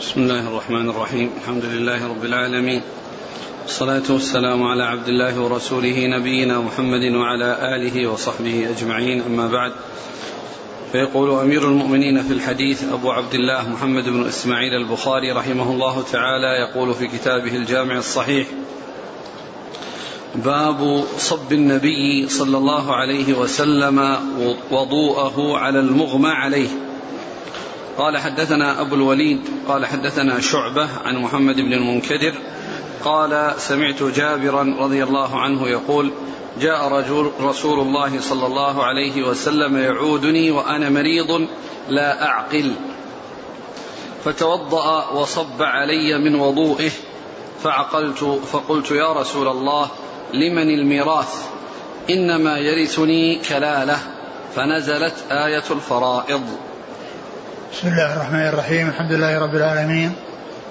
بسم الله الرحمن الرحيم. الحمد لله رب العالمين. والصلاة والسلام على عبد الله ورسوله نبينا محمد وعلى آله وصحبه أجمعين. أما بعد فيقول أمير المؤمنين في الحديث أبو عبد الله محمد بن إسماعيل البخاري رحمه الله تعالى يقول في كتابه الجامع الصحيح باب صب النبي صلى الله عليه وسلم وضوءه على المغمى عليه. قال حدثنا أبو الوليد قال حدثنا شعبة عن محمد بن المنكدر قال سمعت جابرا رضي الله عنه يقول جاء رجل رسول الله صلى الله عليه وسلم يعودني وأنا مريض لا أعقل. فتوضأ وصب علي من وضوئه فعقلت فقلت يا رسول الله لمن الميراث؟ إنما يرثني كلالة فنزلت آية الفرائض. بسم الله الرحمن الرحيم. الحمد لله رب العالمين.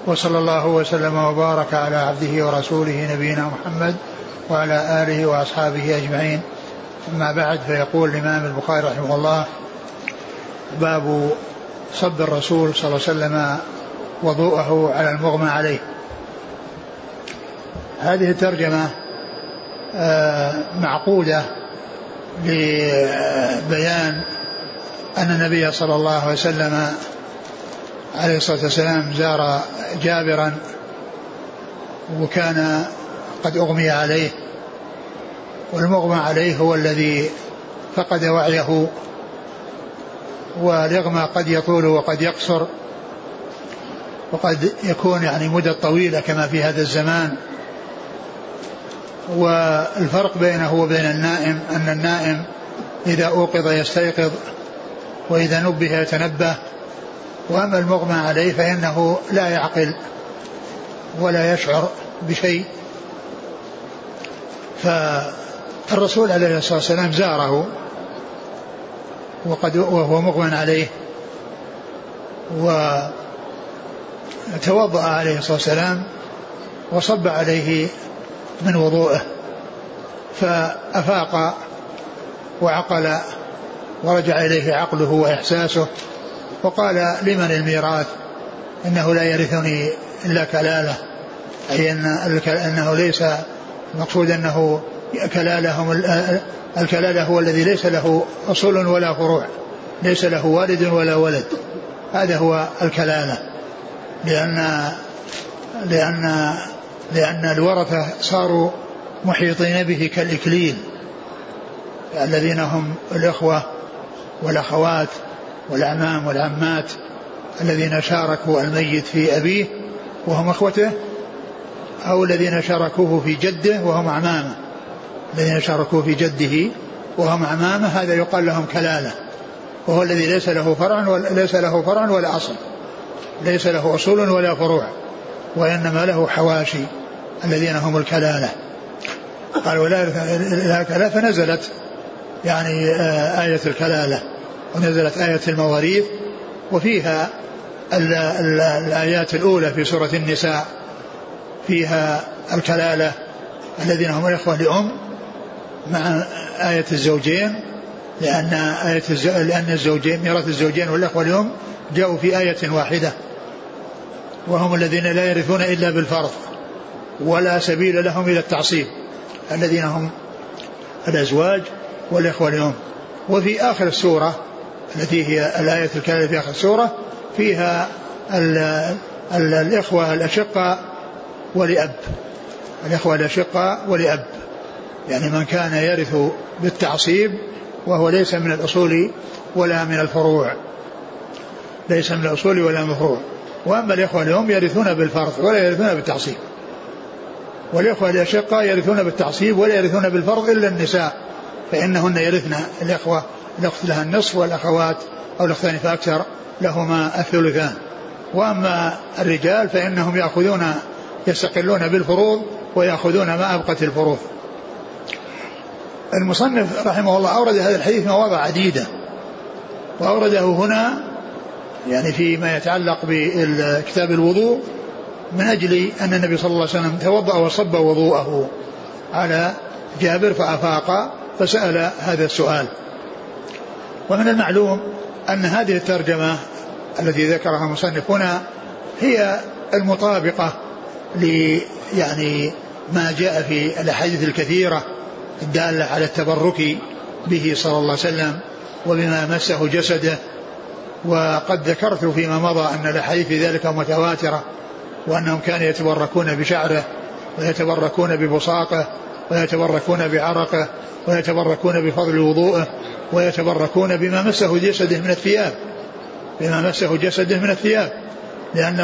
وصلى الله وسلم وبارك على عبده ورسوله نبينا محمد وعلى آله وأصحابه أجمعين. أما بعد فيقول الإمام البخاري رحمه الله باب صب الرسول صلى الله عليه وسلم وضوءه على المغمى عليه. هذه الترجمة آه، معقودة لبيان أن النبي صلى الله عليه وسلم عليه الصلاة والسلام زار جابرا وكان قد أغمي عليه والمغمى عليه هو الذي فقد وعيه والإغمى قد يطول وقد يقصر وقد يكون يعني مدة طويلة كما في هذا الزمان. والفرق بينه وبين النائم أن النائم إذا أوقظ يستيقظ وإذا نبه يتنبه وأما المغمى عليه فإنه لا يعقل ولا يشعر بشيء. فالرسول عليه الصلاة والسلام زاره وقد وهو مغمى عليه وتوضأ عليه الصلاة والسلام وصب عليه من وضوءه فأفاق وعقل ورجع إليه عقله وإحساسه وقال لمن الميراث؟ إنه لا يرثني إلا كلالة. أي أن أنه ليس المقصود أنه كلالهم الكلالة هو الذي ليس له أصول ولا فروع ليس له والد ولا ولد. هذا هو الكلالة. لأن لأن لأن الورثة صاروا محيطين به كالإكليل الذين هم الإخوة والأخوات والأعمام والعمات الذين شاركوا الميت في أبيه وهم أخوته أو الذين شاركوه في جده وهم أعمامه الذين شاركوه في جده وهم أعمامه هذا يقال لهم كلالة وهو الذي ليس له فرع ليس له فرع ولا أصل ليس له أصول ولا فروع وإنما له حواشي الذين هم الكلالة قال ولا كلالة فنزلت يعني آه، آية الكلالة ونزلت آية المواريث وفيها ال ال الآيات الأولى في سورة النساء فيها الكلالة الذين هم الإخوة لأم مع آية الزوجين لأن آية الز... لأن الزوجين ميراث الزوجين والإخوة لأم جاءوا في آية واحدة وهم الذين لا يرثون إلا بالفرض ولا سبيل لهم إلى التعصيب الذين هم الأزواج والإخوة لأم وفي آخر السورة التي هي الآية الكاملة في آخر السورة فيها ال ال الإخوة الأشقاء ولأب الإخوة الأشقاء ولأب يعني من كان يرث بالتعصيب وهو ليس من الأصول ولا من الفروع. ليس من الأصول ولا من الفروع. وأما الإخوة اليوم يرثون بالفرض ولا يرثون بالتعصيب. والإخوة الأشقاء يرثون بالتعصيب ولا يرثون بالفرض إلا النساء. فإنهن يرثن الإخوة الأخت لها النصف والأخوات أو الأختان فأكثر لهما الثلثان. وأما الرجال فإنهم يأخذون يستقلون بالفروض ويأخذون ما أبقت الفروض. المصنف رحمه الله أورد هذا الحديث مواضع عديدة. وأورده هنا يعني فيما يتعلق بكتاب الوضوء من أجل أن النبي صلى الله عليه وسلم توضأ وصب وضوءه على جابر فأفاق فسأل هذا السؤال. ومن المعلوم أن هذه الترجمة التي ذكرها المصنف هنا هي المطابقة ل يعني ما جاء في الأحاديث الكثيرة الدالة على التبرك به صلى الله عليه وسلم وبما مسه جسده. وقد ذكرت فيما مضى أن الأحاديث في ذلك متواترة وأنهم كانوا يتبركون بشعره ويتبركون ببصاقه ويتبركون بعرقه ويتبركون بفضل وضوءه ويتبركون بما مسه جسده من الثياب. بما مسه جسده من الثياب. لأن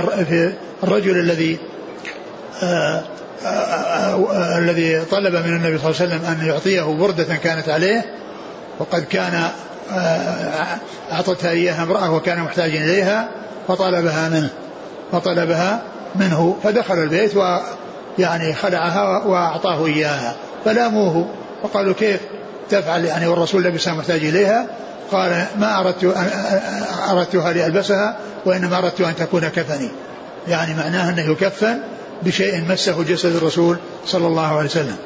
الرجل الذي آآ آآ آآ الذي طلب من النبي صلى الله عليه وسلم أن يعطيه بردة كانت عليه وقد كان أعطتها إياها امرأة وكان محتاجا إليها فطلبها منه فطلبها منه فدخل البيت ويعني خلعها وأعطاه إياها. فلاموه. وقالوا كيف تفعل يعني والرسول لبس محتاج إليها؟ قال ما أردت أردتها لألبسها وإنما أردت أن تكون كفني. يعني معناه أنه يكفن بشيء مسه جسد الرسول صلى الله عليه وسلم.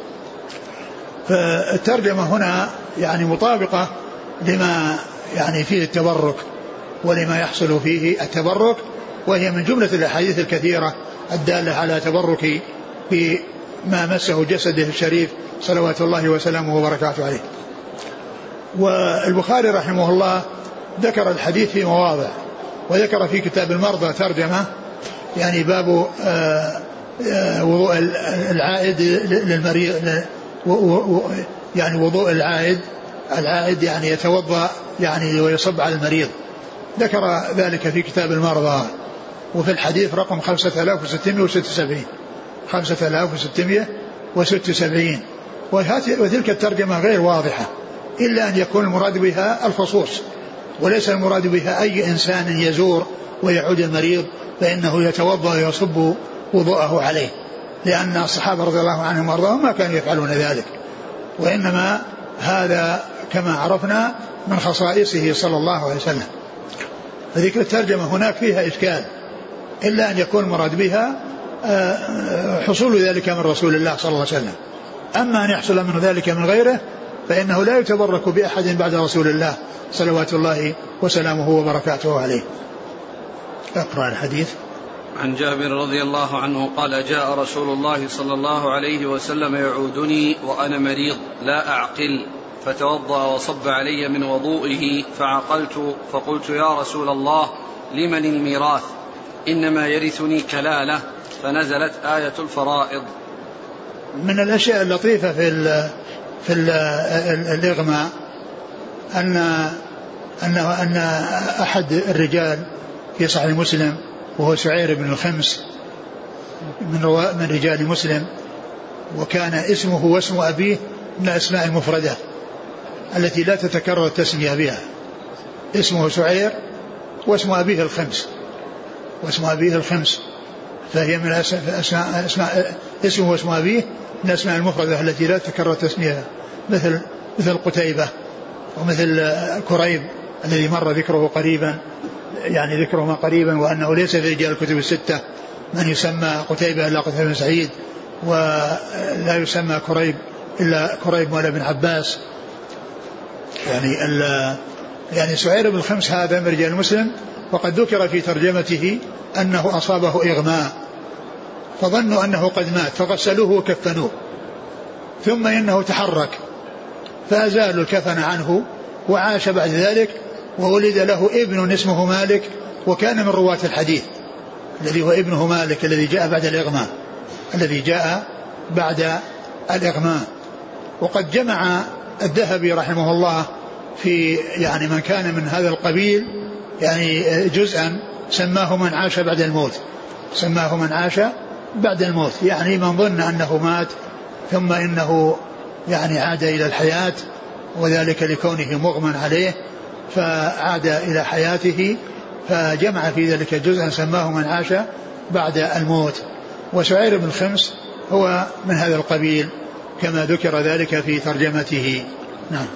فالترجمة هنا يعني مطابقة لما يعني فيه التبرك ولما يحصل فيه التبرك وهي من جملة الأحاديث الكثيرة الدالة على تبرك بما مسه جسده الشريف صلوات الله وسلامه وبركاته عليه. والبخاري رحمه الله ذكر الحديث في مواضع وذكر في كتاب المرضى ترجمة يعني باب آه، آه، وضوء العائد للمريض يعني وضوء العائد العائد يعني يتوضأ يعني ويصب على المريض. ذكر ذلك في كتاب المرضى وفي الحديث رقم 5676 5676 وتلك الترجمة غير واضحة إلا أن يكون المراد بها الخصوص وليس المراد بها أي إنسان يزور ويعود المريض فإنه يتوضأ ويصب وضوءه عليه لأن الصحابة رضي الله عنهم وأرضاهم ما كانوا يفعلون ذلك. وإنما هذا كما عرفنا من خصائصه صلى الله عليه وسلم. فذكر الترجمة هناك فيها إشكال إلا أن يكون المراد بها حصول ذلك من رسول الله صلى الله عليه وسلم. أما أن يحصل من ذلك من غيره فإنه لا يتبرك بأحد بعد رسول الله صلوات الله وسلامه وبركاته عليه. أقرأ الحديث. عن جابر رضي الله عنه قال جاء رسول الله صلى الله عليه وسلم يعودني وأنا مريض لا أعقل. فتوضأ وصب علي من وضوئه فعقلت فقلت يا رسول الله لمن الميراث؟ إنما يرثني كلالة. فنزلت آية الفرائض. من الأشياء اللطيفة في ال في ال الإغماء أن أنه أن أحد الرجال في صحيح مسلم وهو سعير بن الخمس من من رجال مسلم وكان اسمه واسم أبيه من الأسماء المفردة التي لا تتكرر التسمية بها. اسمه سعير واسم أبيه الخمس واسم أبيه الخمس. فهي من أسماء, أسماء اسمه واسم أبيه من الأسماء المفردة التي لا تتكرر تسميتها. مثل مثل قتيبة ومثل كريب الذي مر ذكره قريبا يعني ذكرهما قريبا وأنه ليس في رجال الكتب الستة. من يسمى قتيبة إلا قتيبة بن سعيد ولا يسمى كريب إلا كريب مولى بن عباس. يعني يعني سعير بن الخمس هذا من رجال مسلم وقد ذكر في ترجمته أنه أصابه إغماء فظنوا أنه قد مات فغسلوه وكفنوه ثم إنه تحرك فأزالوا الكفن عنه وعاش بعد ذلك وولد له ابن اسمه مالك وكان من رواة الحديث الذي هو ابنه مالك الذي جاء بعد الإغماء الذي جاء بعد الإغماء. وقد جمع الذهبي رحمه الله في يعني من كان من هذا القبيل يعني جزءا سماه من عاش بعد الموت سماه من عاش بعد الموت. يعني من ظن أنه مات ثم إنه يعني عاد إلى الحياة وذلك لكونه مغمى عليه فعاد إلى حياته فجمع في ذلك جزءا سماه من عاش بعد الموت. وسعير بن خمس هو من هذا القبيل كما ذكر ذلك في ترجمته. نعم.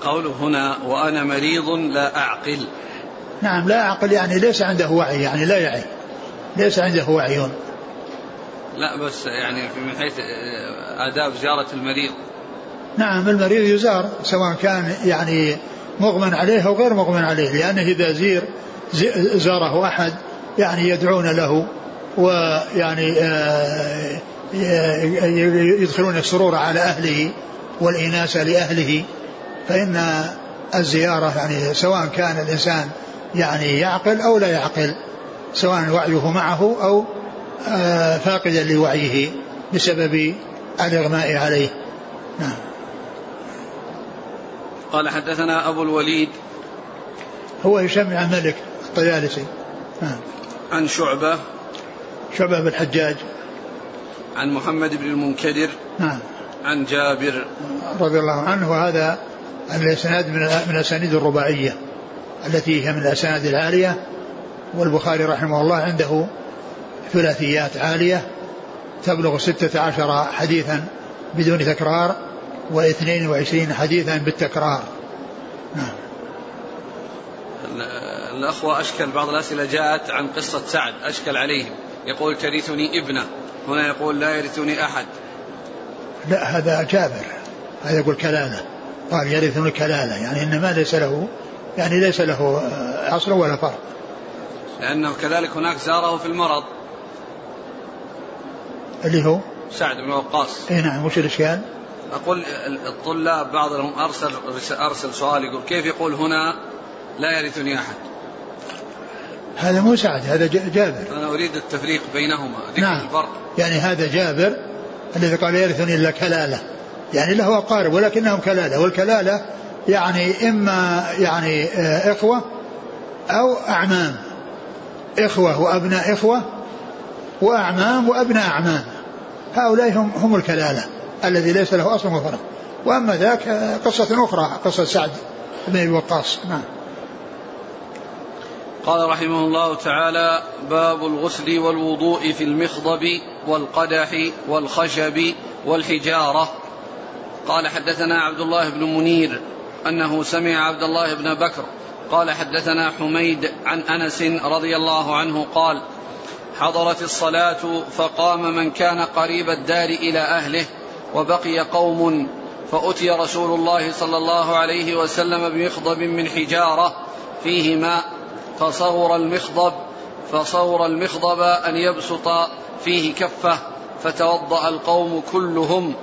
قوله هنا وأنا مريض لا أعقل. نعم لا أعقل يعني ليس عنده وعي يعني لا يعي. ليس عنده وعي. لا بس يعني من حيث آداب زيارة المريض. نعم المريض يزار سواء كان يعني مغمى عليه أو غير مغمى عليه لأنه إذا زير زاره أحد يعني يدعون له ويعني آه، يدخلون السرور على أهله والإناسة لأهله فإن الزيارة يعني سواء كان الإنسان يعني يعقل أو لا يعقل سواء وعيه معه أو آه، فاقدا لوعيه بسبب الإغماء عليه. نعم. قال حدثنا أبو الوليد هو هشام عن ملك الطيالسي. نعم. عن شعبة. شعبة بن الحجاج. عن محمد بن المنكدر. نعم. عن جابر. رضي الله عنه وهذا الإسناد من من الأسانيد الرباعية. التي هي من الاسانيد العالية والبخاري رحمه الله عنده ثلاثيات عالية تبلغ ستة عشر حديثا بدون تكرار واثنين وعشرين حديثا بالتكرار. نعم الأخوة أشكل بعض الأسئلة جاءت عن قصة سعد أشكل عليهم. يقول ترثني ابنة. هنا يقول لا يرثني أحد. لا هذا جابر. هذا يقول كلالة. قال يرثني كلالة. يعني إنما ليس له يعني ليس له أصل ولا فرق. لأنه كذلك هناك زاره في المرض. اللي هو؟ سعد بن وقاص. اي نعم وش الإشكال؟ أقول الطلاب بعضهم أرسل أرسل سؤال يقول كيف يقول هنا لا يرثني أحد؟ هذا مو سعد هذا جابر. أنا أريد التفريق بينهما ذكر نعم. الفرق. يعني هذا جابر الذي قال يرثني إلا كلالة. يعني له أقارب ولكنهم كلالة والكلالة يعني إما يعني آه، إخوة أو أعمام. إخوة وأبناء إخوة وأعمام وأبناء أعمام. هؤلاء هم هم الكلالة الذي ليس له أصل وفرق وأما ذاك آه، قصة أخرى قصة سعد بن أبي وقاص. نعم. قال رحمه الله تعالى باب الغسل والوضوء في المخضب والقدح والخشب والحجارة. قال حدثنا عبد الله بن منير أنه سمع عبد الله بن بكر قال حدثنا حميد عن أنس رضي الله عنه قال حضرت الصلاة فقام من كان قريب الدار إلى أهله وبقي قوم فأتي رسول الله صلى الله عليه وسلم بمخضب من حجارة فيه ماء فصور المخضب فصور المخضب أن يبسط فيه كفه فتوضأ القوم كلهم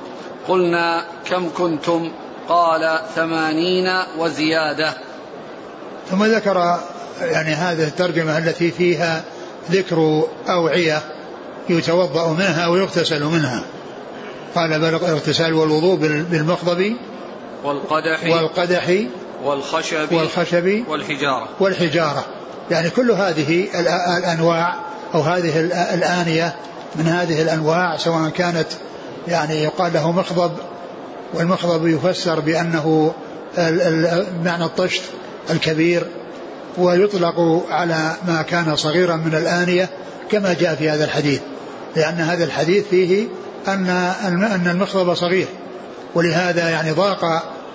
قلنا كم كنتم؟ قال ثمانين وزيادة. ثم ذكر يعني هذه الترجمة التي فيها ذكر أوعية يتوضأ منها ويغتسل منها. قال بل الاغتسال والوضوء بالمخضب والقدح والقدح والخشب والخشب والحجارة. والحجارة. يعني كل هذه الأنواع أو هذه الآنية من هذه الأنواع سواء كانت يعني يقال له مخضب والمخضب يفسر بأنه معنى الطشت الكبير ويطلق على ما كان صغيرا من الآنية كما جاء في هذا الحديث لأن هذا الحديث فيه أن أن المخضب صغير ولهذا يعني ضاق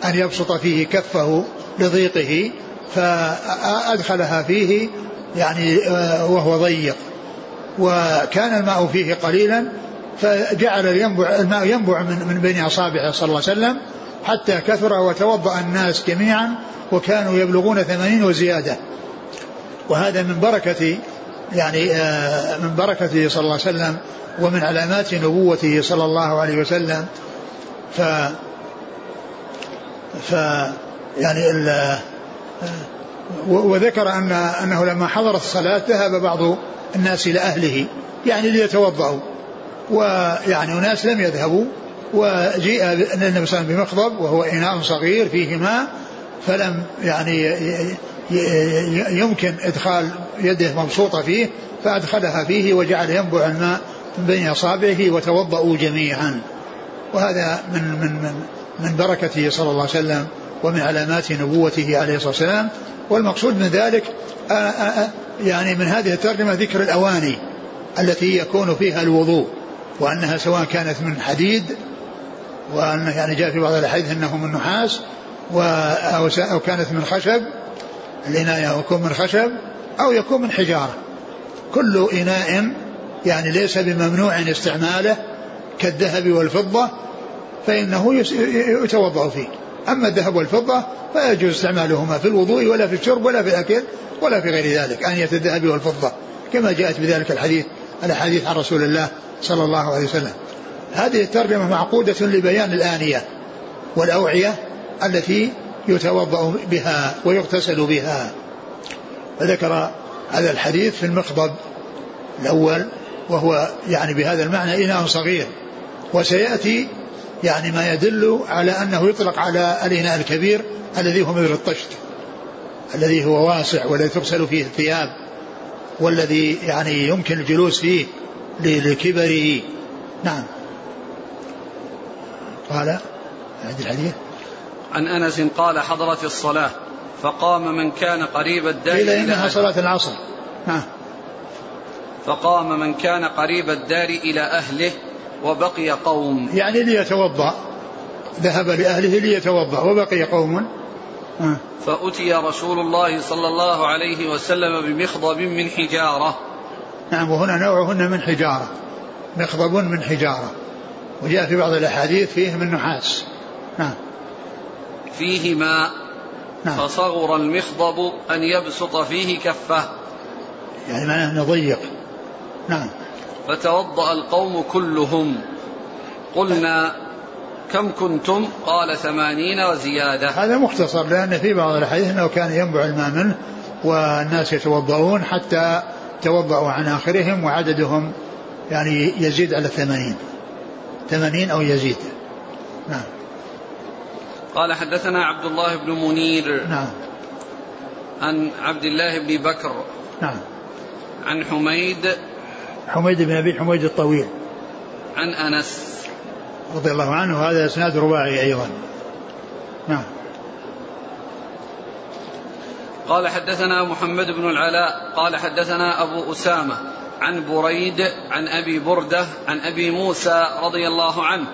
أن يبسط فيه كفه لضيقه فأدخلها فيه يعني آه، وهو ضيق. وكان الماء فيه قليلا فجعل ينبع الماء ينبع من من بين أصابعه صلى الله عليه وسلم حتى كثر وتوضأ الناس جميعا وكانوا يبلغون ثمانين وزيادة. وهذا من بركه يعني آه، من بركته صلى الله عليه وسلم ومن علامات نبوته صلى الله عليه وسلم. ف ف يعني وذكر أن أنه لما حضرت الصلاة ذهب بعض الناس إلى أهله يعني ليتوضأوا. ويعني أناس لم يذهبوا وجيء النبي صلى الله عليه وسلم بمخضب وهو إناء صغير فيه ماء فلم يعني يمكن إدخال يده مبسوطة فيه فأدخلها فيه وجعل ينبع الماء من بين أصابعه وتوضأوا جميعا. وهذا من من من من بركته صلى الله عليه وسلم ومن علامات نبوته عليه الصلاة والسلام. والمقصود من ذلك يعني من هذه الترجمة ذكر الأواني التي يكون فيها الوضوء. وأنها سواء كانت من حديد وأنه يعني جاء في بعض الأحاديث أنه من نحاس أو كانت من خشب الإناء يكون من خشب أو يكون من حجارة. كل إناء يعني ليس بممنوع استعماله كالذهب والفضة فإنه يتوضأ فيه. أما الذهب والفضة فلا يجوز استعمالهما في الوضوء ولا في الشرب ولا في الأكل ولا في غير ذلك آنية الذهب والفضة كما جاءت بذلك الحديث الأحاديث عن رسول الله صلى الله عليه وسلم. هذه الترجمة معقودة لبيان الآنية والأوعية التي يتوضأ بها ويغتسل بها. فذكر هذا الحديث في المخضب الأول وهو يعني بهذا المعنى إناء صغير. وسيأتي يعني ما يدل على أنه يطلق على الإناء الكبير الذي هو مثل الطشت الذي هو واسع والذي تغسل فيه الثياب. والذي يعني يمكن الجلوس فيه لكبره. نعم. قال هذه الحديث. عن أنس قال حضرت الصلاة فقام من كان قريب الدار إلى انها صلاة العصر. نعم فقام من كان قريب الدار إلى أهله وبقي قوم. يعني ليتوضأ. ذهب لأهله ليتوضأ وبقي قوم. فأتي رسول الله صلى الله عليه وسلم بمخضب من حجارة. نعم وهنا نوعهن من حجارة. مخضب من حجارة. وجاء في بعض الأحاديث فيه من نحاس. نعم. فيه ماء نعم. فصغر المخضب أن يبسط فيه كفه. يعني معناه أنه ضيق. نعم. فتوضأ القوم كلهم. قلنا كم كنتم؟ قال ثمانين وزيادة. هذا مختصر لأن في بعض الأحاديث أنه كان ينبع الماء منه والناس يتوضؤون حتى توضأوا عن آخرهم وعددهم يعني يزيد على ثمانين ثمانين أو يزيد. نعم. قال حدثنا عبد الله بن منير نعم. عن عبد الله بن بكر نعم. عن حميد حميد بن أبي حميد الطويل. عن أنس. رضي الله عنه وهذا إسناد رباعي أيضا. نعم. قال حدثنا محمد بن العلاء قال حدثنا أبو أسامة عن بريد عن أبي بردة عن أبي موسى رضي الله عنه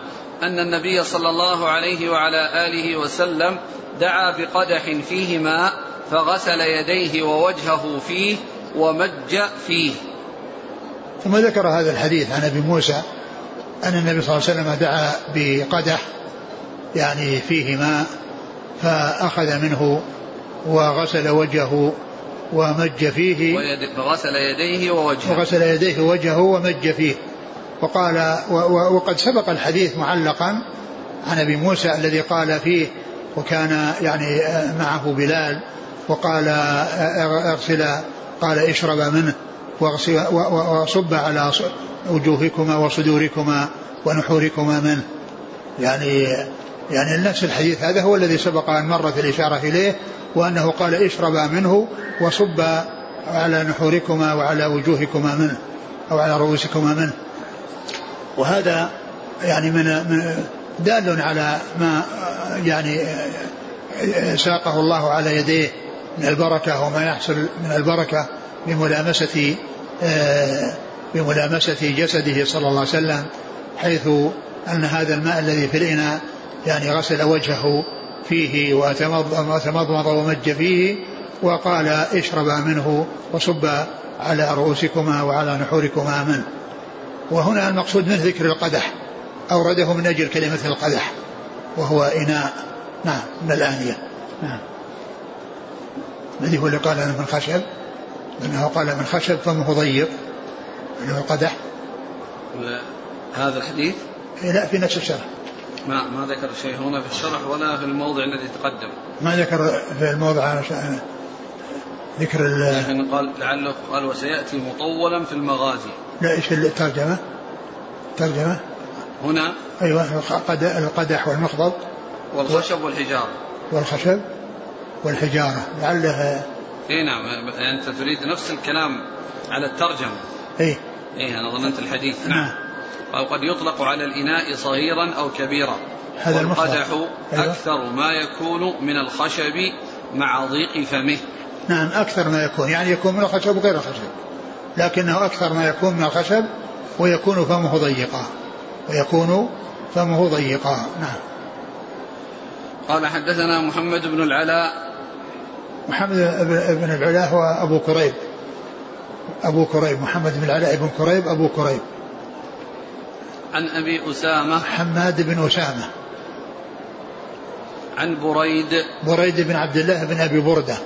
أن النبي صلى الله عليه وعلى آله وسلم دعا بقدح فيه ماء فغسل يديه ووجهه فيه ومج فيه. ثم ذكر هذا الحديث عن أبي موسى أن النبي صلى الله عليه وسلم دعا بقدح يعني فيه ماء فأخذ منه وغسل وجهه ومج فيه. وغسل يديه ووجهه. وغسل يديه ووجهه ومج فيه. وقال وقد سبق الحديث معلقا عن أبي موسى الذي قال فيه وكان يعني معه بلال وقال اغسل قال اشرب منه. وصب على وجوهكما وصدوركما ونحوركما منه. يعني يعني نفس الحديث هذا هو الذي سبق أن مرت الإشارة إليه وأنه قال اشربا منه وصب على نحوركما وعلى وجوهكما منه أو على رؤوسكما منه. وهذا يعني من, دال على ما يعني ساقه الله على يديه من البركة وما يحصل من البركة. بملامسة آه، بملامسة جسده صلى الله عليه وسلم حيث أن هذا الماء الذي في الإناء يعني غسل وجهه فيه وتمضمض ومج فيه وقال اشربا منه وصب على رؤوسكما وعلى نحوركما منه. وهنا المقصود من ذكر القدح أورده من أجل كلمة القدح وهو إناء. نعم من الآنية. نعم. الذي هو اللي قال أنا من خشب؟ أنه قال من خشب فمه ضيق هو القدح هذا الحديث؟ إيه، لا في نفس الشرح. ما ما ذكر شيء هنا في الشرح ولا في الموضع الذي تقدم. ما ذكر في الموضع ذكر لكن قال لعله قال وسيأتي مطولا في المغازي. لا إيش الترجمة؟ الترجمة؟ هنا؟ أيوه القدح والمخضب. والخشب والحجارة. والخشب والحجارة. لعله اي نعم أنت تريد نفس الكلام على الترجمة. اي اي أنا ظننت الحديث. نعم. أو قد يطلق على الإناء صغيرا أو كبيرا. هذا والقدح أيوة. أكثر ما يكون من الخشب مع ضيق فمه. نعم أكثر ما يكون. يعني يكون من الخشب وغير الخشب. لكنه أكثر ما يكون من الخشب ويكون فمه ضيقا. ويكون فمه ضيقا. نعم. قال حدثنا محمد بن العلاء محمد بن العلاء هو أبو كريب. أبو كريب محمد بن العلاء بن كريب أبو كريب. عن أبي أسامة. حماد بن أسامة. عن بريد. بريد بن عبد الله بن أبي بردة.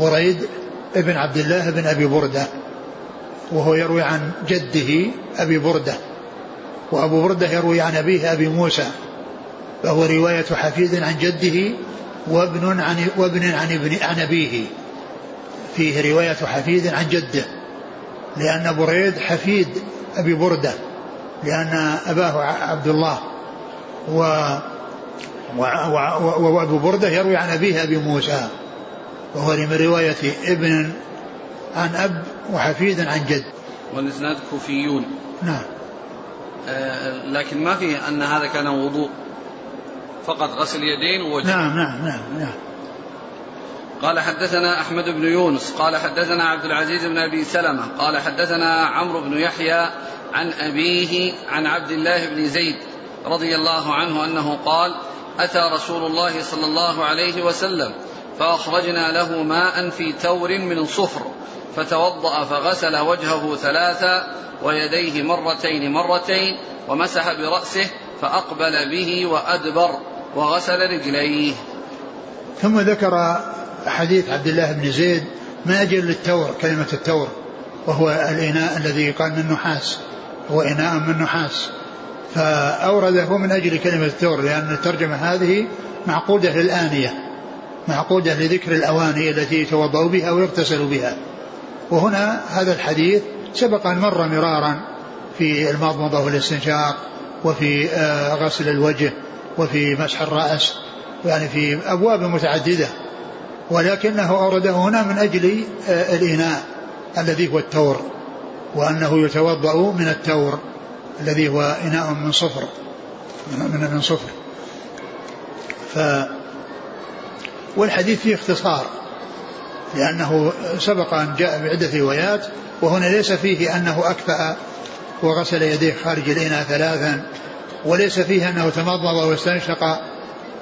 بريد بن عبد الله بن أبي بردة. وهو يروي عن جده أبي بردة. وأبو بردة يروي عن أبيه أبي موسى. فهو رواية حفيد عن جده وابن عن وابن عن ابن عن أبيه. فيه رواية حفيد عن جده لأن بريد حفيد أبي بردة لأن أباه عبد الله و وأبو بردة يروي عن أبيه أبي موسى وهو من رواية ابن عن أب وحفيد عن جد. والإسناد كوفيون. نعم. آه لكن ما في أن هذا كان وضوء. فقط غسل يدين ووجه. نعم نعم نعم نعم. قال حدثنا أحمد بن يونس قال حدثنا عبد العزيز بن أبي سلمة قال حدثنا عمرو بن يحيى عن أبيه عن عبد الله بن زيد رضي الله عنه أنه قال أتى رسول الله صلى الله عليه وسلم فأخرجنا له ماء في تور من صفر فتوضأ فغسل وجهه ثلاثا ويديه مرتين مرتين ومسح برأسه فأقبل به وأدبر. وغسل رجليه. ثم ذكر حديث عبد الله بن زيد من أجل التور كلمة التور وهو الإناء الذي يقال من نحاس هو إناء من نحاس. فأورده من أجل كلمة التور لأن الترجمة هذه معقودة للآنية معقودة لذكر الأواني التي يتوضأ بها ويغتسل بها. وهنا هذا الحديث سبق أن مر مرارا في المضمضة والاستنشاق وفي آه، غسل الوجه وفي مسح الرأس يعني في أبواب متعددة ولكنه أورده هنا من أجل آه، الإناء الذي هو التور وأنه يتوضأ من التور الذي هو إناء من صفر من من صفر. ف والحديث فيه اختصار لأنه سبق أن جاء بعدة روايات وهنا ليس فيه أنه أكفأ وغسل يديه خارج الإناء ثلاثا. وليس فيه أنه تمضمض واستنشق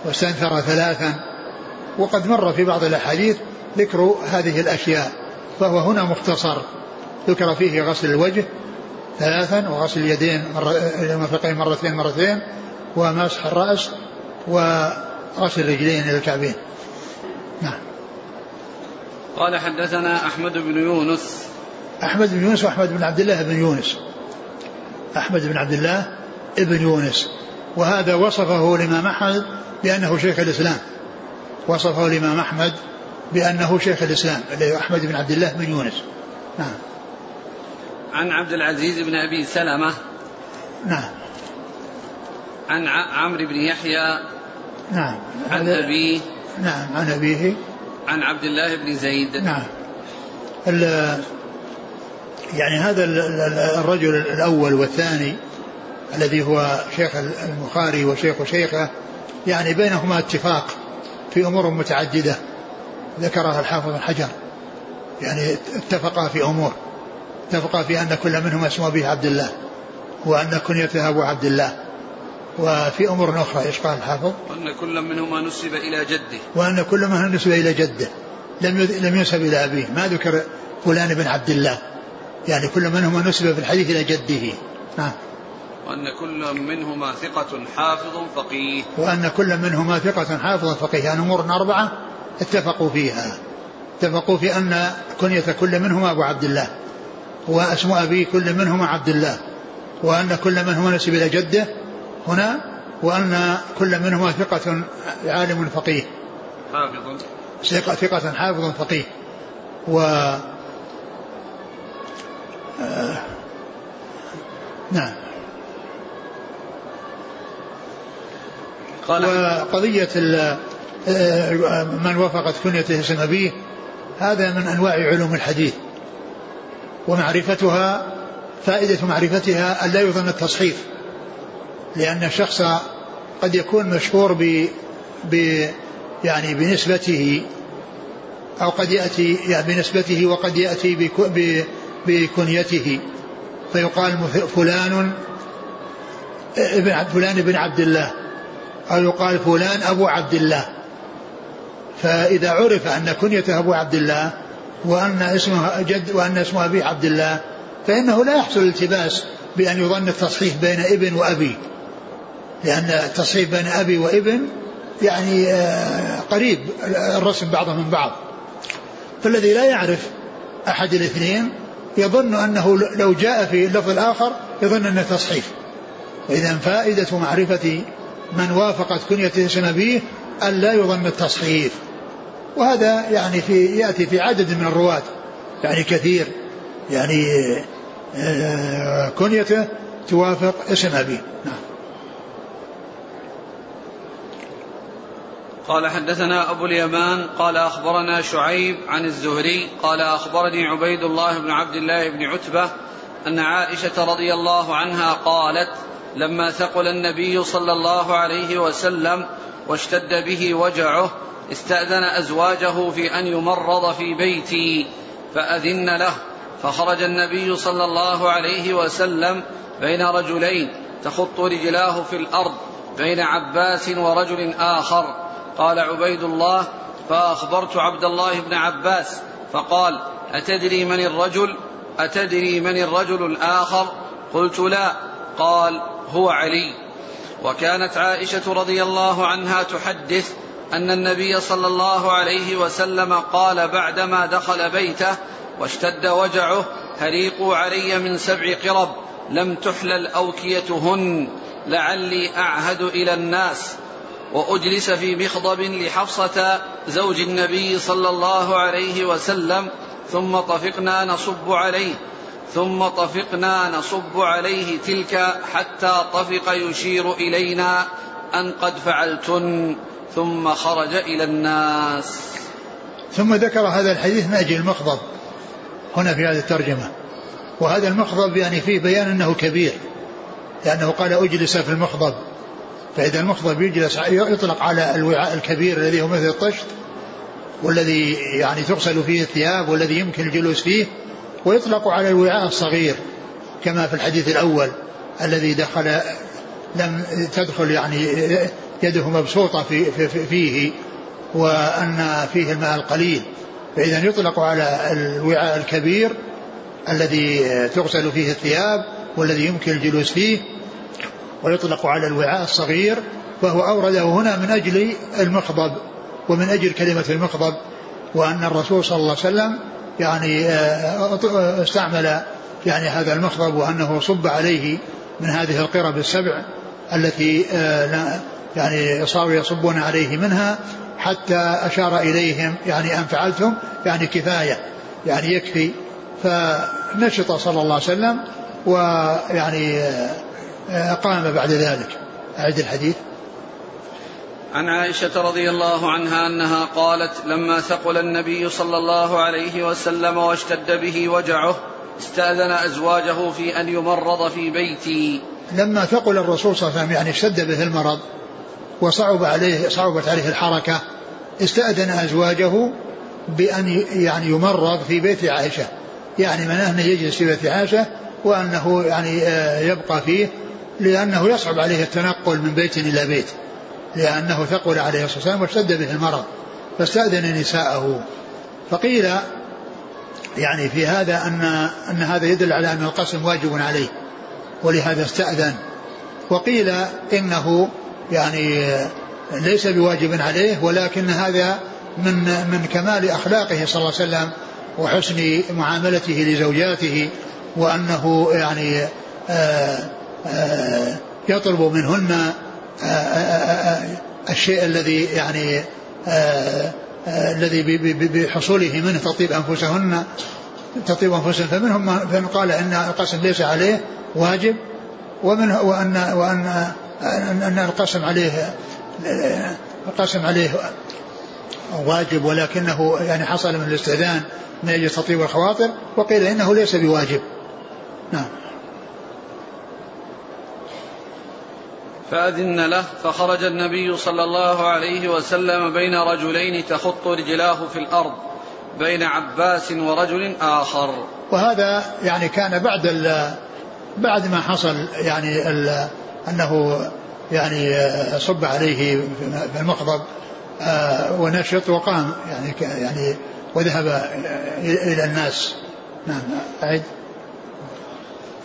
واستنثر ثلاثا. وقد مر في بعض الأحاديث ذكر هذه الأشياء فهو هنا مختصر. ذكر فيه غسل الوجه ثلاثا وغسل اليدين المرفقين مرتين مرتين ومسح الرأس وغسل الرجلين إلى الكعبين نعم. قال حدثنا أحمد بن يونس. أحمد بن يونس وأحمد بن عبد الله بن يونس. أحمد بن عبد الله بن يونس وهذا وصفه الإمام أحمد بأنه شيخ الإسلام. وصفه الإمام أحمد بأنه شيخ الإسلام الذي أحمد بن عبد الله بن يونس. نعم. عن عبد العزيز بن أبي سلمة. نعم. عن عمرو بن يحيى. نعم. عن أبيه. نعم عن أبيه. عن عبد الله بن زيد. نعم. يعني هذا الرجل الأول والثاني الذي هو شيخ البخاري وشيخ شيخه يعني بينهما اتفاق في أمور متعددة ذكرها الحافظ بن حجر. يعني اتفقا في أمور اتفقا في أن كل منهما اسمه به عبد الله وأن كنيته أبو عبد الله وفي أمور أخرى إيش قال الحافظ؟ وأن كل منهما نسب إلى جده. وأن كل منهما نسب إلى جده. لم لم ينسب إلى أبيه. ما ذكر فلان بن عبد الله. يعني كل منهما نسب في الحديث إلى جده. نعم. وأن كل منهما ثقة حافظ فقيه. وأن كل منهما ثقة حافظ فقيه. يعني أمور أربعة اتفقوا فيها. اتفقوا في أن كنية كل منهما أبو عبد الله واسم أبي كل منهما عبد الله وأن كل منهما نسب إلى جده هنا وأن كل منهما ثقة عالم فقيه. حافظ. ثقة ثقة حافظ فقيه. و آه نعم. قال وقضية من وفقت كنيته اسم أبيه هذا من أنواع علوم الحديث ومعرفتها فائدة معرفتها أن لا يظن التصحيف لأن الشخص قد يكون مشهور ب, ب يعني بنسبته أو قد يأتي يعني بنسبته وقد يأتي بكنيته. فيقال فلان ابن فلان ابن عبد الله. أو يقال فلان أبو عبد الله. فإذا عرف أن كنيته أبو عبد الله وأن اسمه جد وأن اسمه أبي عبد الله فإنه لا يحصل التباس بأن يظن التصحيح بين ابن وأبي. لأن التصحيح بين أبي وابن يعني آه، قريب الرسم بعضه من بعض. فالذي لا يعرف أحد الاثنين يظن أنه لو جاء في اللفظ الآخر يظن أنه تصحيف إذا فائدة معرفة من وافقت كنية اسم به أن لا يظن التصحيف. وهذا يعني في يأتي في عدد من الرواة. يعني كثير. يعني آه، كنيته توافق اسم أبيه نعم. قال حدثنا أبو اليمان قال أخبرنا شعيب عن الزهري قال أخبرني عبيد الله بن عبد الله بن عتبة أن عائشة رضي الله عنها قالت لما ثقل النبي صلى الله عليه وسلم واشتد به وجعه استأذن أزواجه في أن يمرض في بيتي فأذن له. فخرج النبي صلى الله عليه وسلم بين رجلين تخط رجلاه في الأرض بين عباس ورجل آخر. قال عبيد الله فأخبرت عبد الله بن عباس فقال أتدري من الرجل؟ أتدري من الرجل الآخر؟ قلت لا. قال هو علي. وكانت عائشة رضي الله عنها تحدث أن النبي صلى الله عليه وسلم قال بعدما دخل بيته واشتد وجعه هريقوا علي من سبع قرب لم تحلل أوكيتهن لعلي أعهد إلى الناس. وأجلس في مخضب لحفصة زوج النبي صلى الله عليه وسلم ثم طفقنا نصب عليه. ثم طفقنا نصب عليه تلك حتى طفق يشير إلينا أن قد فعلتن ثم خرج إلى الناس. ثم ذكر هذا الحديث أجل المخضب هنا في هذه الترجمة. وهذا المخضب يعني فيه بيان أنه كبير لأنه قال أجلس في المخضب فإذا المخضب يجلس يطلق على الوعاء الكبير الذي هو مثل الطشت والذي يعني تغسل فيه الثياب والذي يمكن الجلوس فيه. ويطلق على الوعاء الصغير كما في الحديث الأول الذي دخل لم تدخل يعني يده مبسوطة في في فيه وأن فيه الماء القليل. فإذا يطلق على الوعاء الكبير الذي تغسل فيه الثياب والذي يمكن الجلوس فيه ويطلق على الوعاء الصغير فهو أورده هنا من أجل المخضب ومن أجل كلمة المخضب وأن الرسول صلى الله عليه وسلم يعني آه، استعمل يعني هذا المخضب وأنه صب عليه من هذه القرب السبع التي آه، يعني صاروا يصبون عليه منها حتى أشار إليهم يعني أن فعلتم يعني كفاية يعني يكفي. فنشط صلى الله عليه وسلم ويعني آه، قام بعد ذلك. أعد الحديث. عن عائشة رضي الله عنها أنها قالت لما ثقل النبي صلى الله عليه وسلم واشتد به وجعه استأذن أزواجه في أن يمرض في بيتي. لما ثقل الرسول صلى الله عليه وسلم يعني اشتد به المرض وصعب عليه صعبت عليه الحركة استأذن أزواجه بأن يعني يمرض في بيت عائشة. يعني من أنه يجلس في بيت عائشة وأنه يعني آه، يبقى فيه لأنه يصعب عليه التنقل من بيت إلى بيت. لأنه ثقل عليه الصلاة والسلام واشتد به المرض فاستأذن نساءه. فقيل يعني في هذا أن أن هذا يدل على أن القسم واجب عليه ولهذا استأذن. وقيل إنه يعني ليس بواجب عليه ولكن هذا من من كمال أخلاقه صلى الله عليه وسلم وحسن معاملته لزوجاته وأنه يعني آآ آآ يطلب منهن الشيء الذي يعني الذي بحصوله منه تطيب أنفسهن تطيب أنفسهن فمنهم من قال إن القسم ليس عليه واجب ومن وان وان أن القسم عليه القسم عليه واجب ولكنه يعني حصل من الاستئذان من أجل تطيب الخواطر وقيل إنه ليس بواجب. نعم. فأذن له فخرج النبي صلى الله عليه وسلم بين رجلين تخط رجلاه في الأرض بين عباس ورجل آخر. وهذا يعني كان بعد بعد ما حصل يعني أنه يعني صب عليه في المخضب آه، ونشط وقام يعني يعني وذهب إلى الناس. نعم أعد.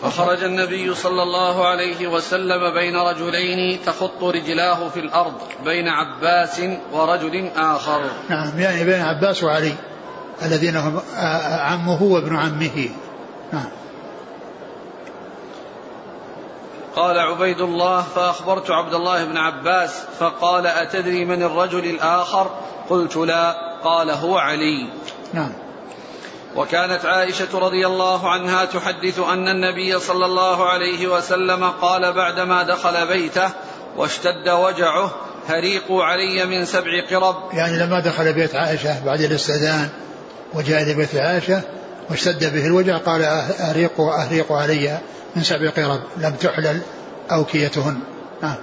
فخرج النبي صلى الله عليه وسلم بين رجلين تخط رجلاه في الأرض بين عباس ورجل آخر. نعم يعني بين عباس وعلي الذين هم عمه وابن عمه. نعم. قال عبيد الله فأخبرت عبد الله بن عباس فقال أتدري من الرجل الآخر؟ قلت لا. قال هو علي. نعم. وكانت عائشة رضي الله عنها تحدث أن النبي صلى الله عليه وسلم قال بعدما دخل بيته واشتد وجعه هريقوا علي من سبع قرب. يعني لما دخل بيت عائشة بعد الاستئذان وجاء إلى بيت عائشة واشتد به الوجع قال أهريقوا أهريقوا علي من سبع قرب لم تحلل أوكيتهن. نعم.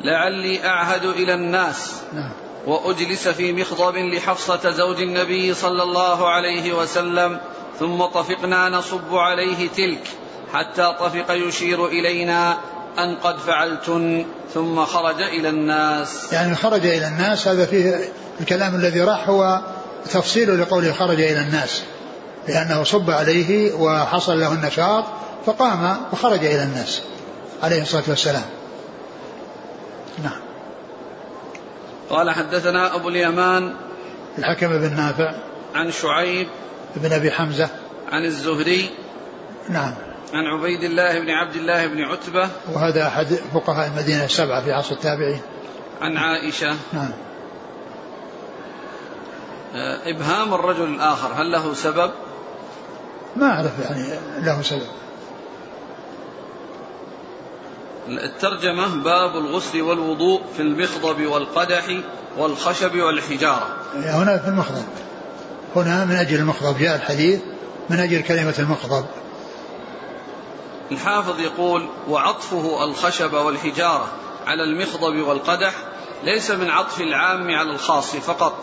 لعلي أعهد إلى الناس. نعم. وأجلس في مخضب لحفصة زوج النبي صلى الله عليه وسلم ثم طفقنا نصب عليه تلك حتى طفق يشير إلينا أن قد فعلتن ثم خرج إلى الناس. يعني خرج إلى الناس هذا فيه الكلام الذي راح هو تفصيل لقوله خرج إلى الناس لأنه صب عليه وحصل له النشاط فقام وخرج إلى الناس عليه الصلاة والسلام. نعم. قال حدثنا أبو اليمان الحكم بن نافع عن شعيب بن أبي حمزة عن الزهري نعم. عن عبيد الله بن عبد الله بن عتبة وهذا أحد فقهاء المدينة السبعة في عصر التابعين. عن عائشة. نعم. آه، إبهام الرجل الآخر هل له سبب؟ ما أعرف يعني له سبب. الترجمة باب الغسل والوضوء في المخضب والقدح والخشب والحجارة. هنا في المخضب. هنا من أجل المخضب جاء الحديث من أجل كلمة المخضب. الحافظ يقول وعطفه الخشب والحجارة على المخضب والقدح ليس من عطف العام على الخاص فقط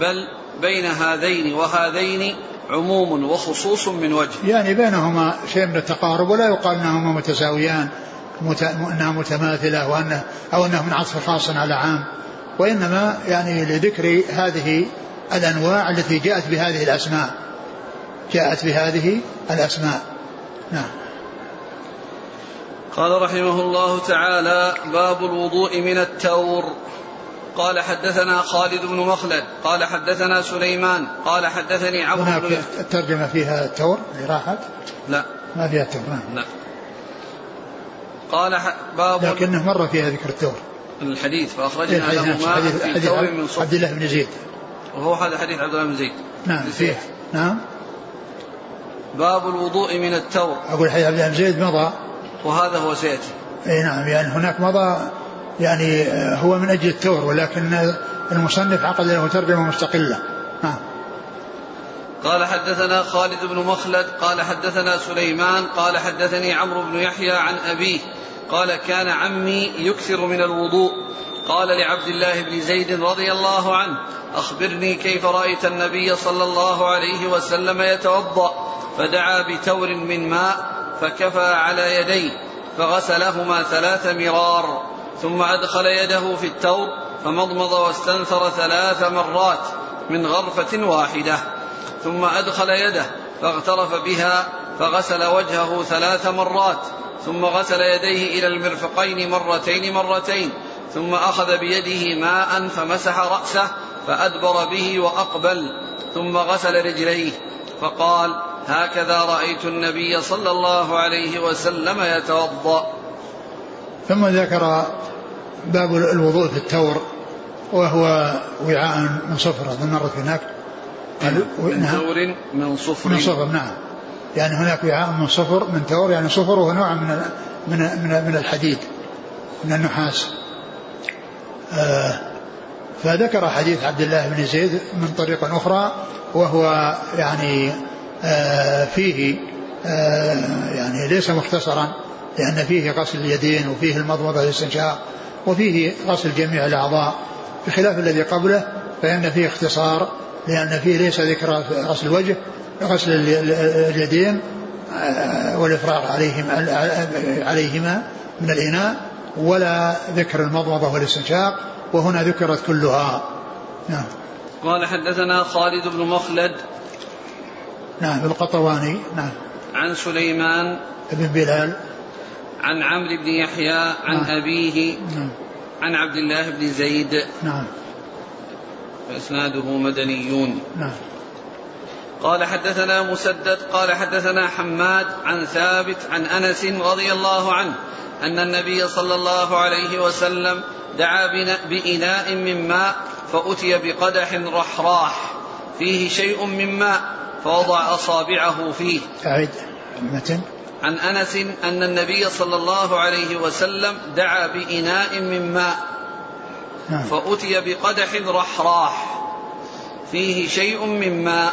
بل بين هذين وهذين عموم وخصوص من وجه. يعني بينهما شيء من التقارب ولا يقال إنهما متساويان. مت... إنها متماثلة وانه أو إنه من عطف خاص على عام. وإنما يعني لذكر هذه الأنواع التي جاءت بهذه الأسماء. جاءت بهذه الأسماء. نعم. قال رحمه الله تعالى باب الوضوء من التور. قال حدثنا خالد بن مخلد قال حدثنا سليمان قال حدثني عمرو هناك الترجمة فيها التور اللي راحت؟ لا. ما فيها التور نعم لا. قال باب لكنه مر فيها ذكر التور الحديث إيه، فأخرجنا حديث له ماء حديث في تور من صفر عبد الله بن زيد. وهو هذا حديث عبد الله بن زيد. نعم فيه. نعم. باب الوضوء من التور أقول حديث عبد الله بن زيد مضى. وهذا هو سيأتي. اي نعم يعني هناك مضى يعني آه، هو من أجل التور ولكن المصنف عقد له ترجمة مستقلة. نعم. قال حدثنا خالد بن مخلد قال حدثنا سليمان قال حدثني عمرو بن يحيى عن أبيه قال كان عمي يكثر من الوضوء. قال لعبد الله بن زيد رضي الله عنه أخبرني كيف رأيت النبي صلى الله عليه وسلم يتوضأ فدعا بتور من ماء فكفى على يديه فغسلهما ثلاث مرار ثم أدخل يده في التور فمضمض واستنثر ثلاث مرات من غرفة واحدة. ثم أدخل يده فاغترف بها فغسل وجهه ثلاث مرات ثم غسل يديه إلى المرفقين مرتين مرتين ثم أخذ بيده ماء فمسح رأسه فأدبر به وأقبل ثم غسل رجليه فقال هكذا رأيت النبي صلى الله عليه وسلم يتوضأ. ثم ذكر باب الوضوء في التور وهو وعاء من صفر اظن مرت هناك. من نعم. ثور من صفر. من صفر نعم. يعني هناك وعاء من صفر من تور يعني صفر وهو نوع من من من, من الحديد من النحاس. آه فذكر حديث عبد الله بن زيد من طريق أخرى وهو يعني آه فيه آه يعني ليس مختصرا لأن فيه غسل اليدين وفيه المضمضة والاستنشاق وفيه غسل جميع الأعضاء بخلاف الذي قبله فإن فيه اختصار لأن فيه ليس ذكر غسل الوجه غسل اليدين آه، والإفراغ عليهما عليهما من الإناء ولا ذكر المضمضة والاستنشاق وهنا ذكرت كلها. نعم. قال حدثنا خالد بن مخلد نعم القطواني. نعم. عن سليمان بن بلال. عن عمرو بن يحيى عن نعم. أبيه نعم. عن عبد الله بن زيد. نعم. فإسناده مدنيون. نعم. قال حدثنا مسدد قال حدثنا حماد عن ثابت عن أنس رضي الله عنه أن النبي صلى الله عليه وسلم دعا بإناء من ماء فأتي بقدح رحراح. فيه شيء من ماء فوضع أصابعه فيه. أعد. المتن عن أنس أن النبي صلى الله عليه وسلم دعا بإناء من ماء نعم. فأتي بقدح رحراح. فيه شيء من ماء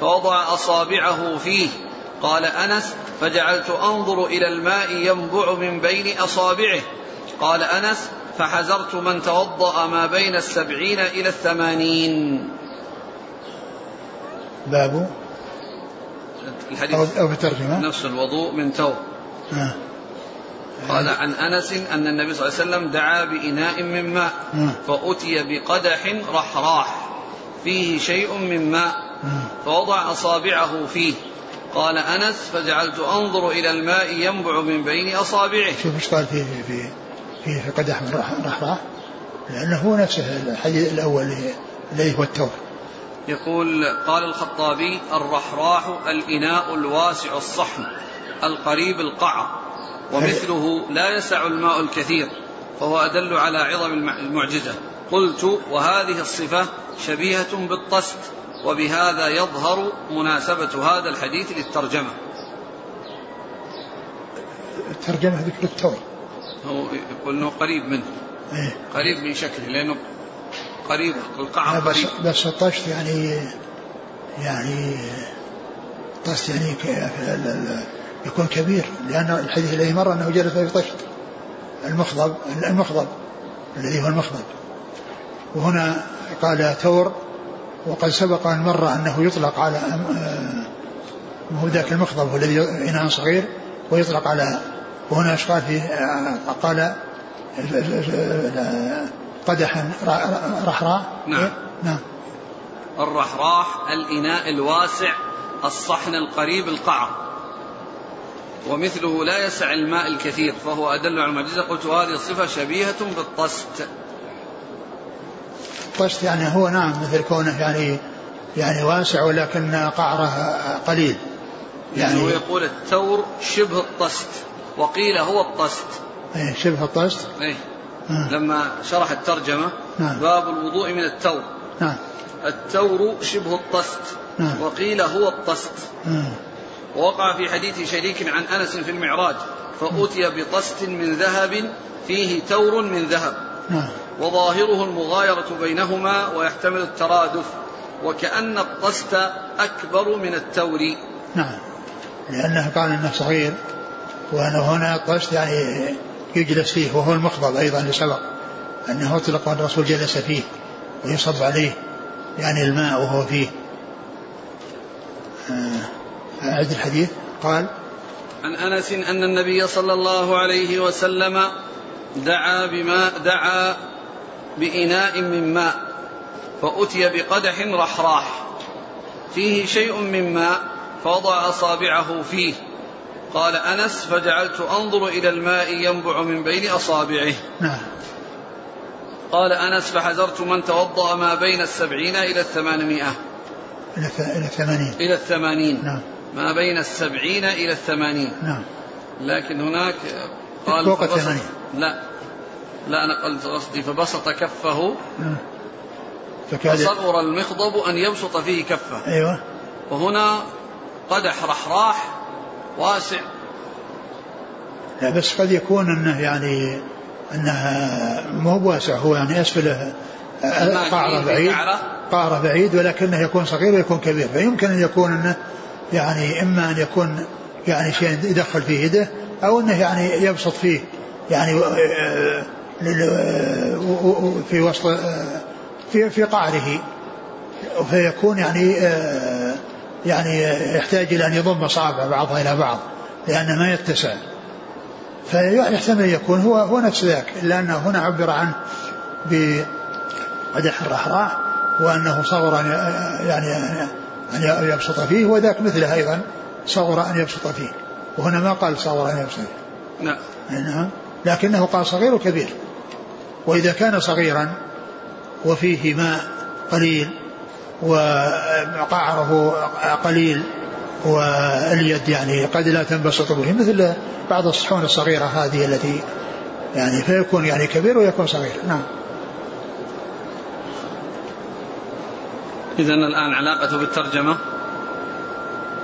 فوضع أصابعه فيه. قال أنس فجعلت أنظر إلى الماء ينبع من بين أصابعه. قال أنس فحذرت من توضأ ما بين السبعين إلى الثمانين. باب؟ الحديث أو بترجمة؟ نفس الوضوء من توب نعم. قال عن أنس أن النبي صلى الله عليه وسلم دعا بإناء من ماء فأتي بقدح رحراح فيه شيء من ماء فوضع أصابعه فيه. قال أنس فجعلت أنظر إلى الماء ينبع من بين أصابعه. شوف إيش قال في في في في, قدح من رح- رحراح. لأنه هو نفسه الحديث الأول اللي- الذي هو التور يقول قال الخطابي الرحراح الإناء الواسع الصحن القريب القعر. ومثله لا يسع الماء الكثير فهو أدل على عظم المع- المعجزة. قلت وهذه الصفة شبيهة بالطست وبهذا يظهر مناسبة هذا الحديث للترجمة. الترجمة ذكر التور هو يقول إنه قريب منه. إيه. قريب من شكله لأنه قريب القعر بس قريب. بس الطشت يعني يعني طشت يعني يكون كبير لأن الحديث الذي مر أنه جلس في طشت المخضب المخضب الذي هو المخضب. وهنا قال تور وقد سبق أن مر أنه يطلق على آه، هو ذاك المخضب هو الذي إناء صغير ويطلق على وهنا إيش قال فيه آه، قال قدحا رحراء. نعم. نعم. الرحراح الإناء الواسع الصحن القريب القعر. ومثله لا يسع الماء الكثير فهو أدل على المعجزة قلت هذه الصفة شبيهة بالطست طشت يعني هو نعم مثل كونه يعني يعني واسع ولكن قعره قليل يعني يعني هو يقول التور شبه الطست وقيل هو الطست إيه، شبه الطشت إيه؟ آه. لما شرح الترجمة نعم. باب الوضوء من التور نعم التور شبه الطست نعم. وقيل هو الطست آه. ووقع في حديث شريك عن أنس في المعراج فاتي بطست من ذهب فيه تور من ذهب. نعم. وظاهره المغايرة بينهما ويحتمل الترادف وكأن الطست أكبر من التور. نعم. لأنه قال أنه صغير وأنه هنا الطشت يعني يجلس فيه وهو المخضب أيضا اللي سبق أنه أطلق الرسول جلس فيه ويصب عليه يعني الماء وهو فيه. آه، أعد الحديث؟ قال عن أنس أن النبي صلى الله عليه وسلم دعا بماء دعا بإناء من ماء فأتي بقدح رحراح. فيه شيء من ماء فوضع أصابعه فيه. قال أنس فجعلت أنظر إلى الماء ينبع من بين أصابعه. نعم. قال أنس فحذرت من توضأ ما بين السبعين إلى ث- إلى ثمانين إلى الثمانين. نعم. ما بين السبعين إلى الثمانين. نعم. لكن هناك قال فوق الثمانين. لا. لا أنا قلت قصدي فبسط كفه. نعم. فصغر المخضب أن يبسط فيه كفه. أيوه. وهنا قدح رحراح واسع. لا بس قد يكون أنه يعني أنها مو بواسع هو يعني كبير في بعيد قعرة. قعره بعيد ولكنه يكون صغير ويكون كبير. فيمكن أن يكون أنه يعني إما أن يكون يعني شيء يدخل في يده أو إنه يعني يبسط فيه يعني آه، و- في وسط آه، في في قعره. فيكون يعني آه، يعني يحتاج إلى أن يضم اصابع بعضها إلى بعض لأنه ما يتسع. فيحتمل يكون هو هو نفس ذاك إلا أنه هنا عبر عنه بقدح الرحراح وأنه صغر أن- يعني أن يبسط فيه وذاك مثله أيضا صغر أن يبسط فيه. وهنا ما قال صغر أن يبسط فيه. نعم. نعم. لكنه قال صغير وكبير. وإذا كان صغيرا وفيه ماء قليل وقعره قليل واليد يعني قد لا تنبسط به مثل بعض الصحون الصغيرة هذه التي يعني فيكون يعني كبير ويكون صغير. نعم. إذا الآن علاقته بالترجمة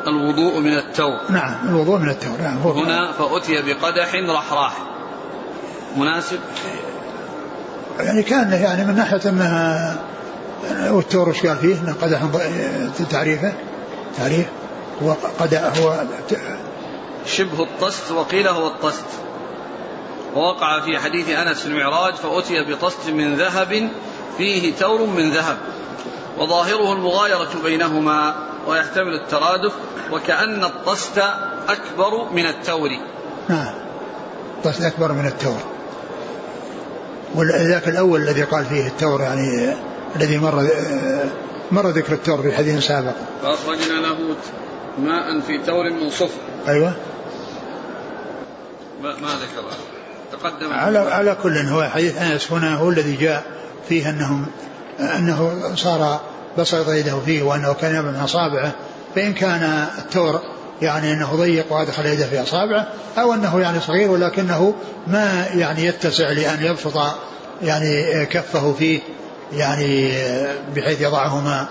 الوضوء من التور نعم الوضوء من التور نعم هنا فأتي بقدح رحراح. مناسب؟ يعني كان يعني من ناحية أنها والتور إيش قال فيه؟ إنه قدح تعريفه تعريف. هو قدح هو شبه الطست وقيل هو الطست. ووقع في حديث أنس في المعراج فأتي بطست من ذهب فيه تور من ذهب. وظاهره المغايرة بينهما ويحتمل الترادف وكأن الطست أكبر من التور. نعم. الطست أكبر من التور. وذاك الأول الذي قال فيه التور يعني الذي مر مر ذكر التور في حديث سابق. فأخرجنا له ماء في تور من صفر. أيوه. ما ذكر تقدم. على على كل هو حديث أنس هنا هو الذي جاء فيه أنهم أنه صار بسط يده فيه وأنه كان يعمل من أصابعه فإن كان التور يعني أنه ضيق وأدخل يده في أصابعه أو أنه يعني صغير ولكنه ما يعني يتسع لأن يبسط يعني كفه فيه يعني بحيث يضعهما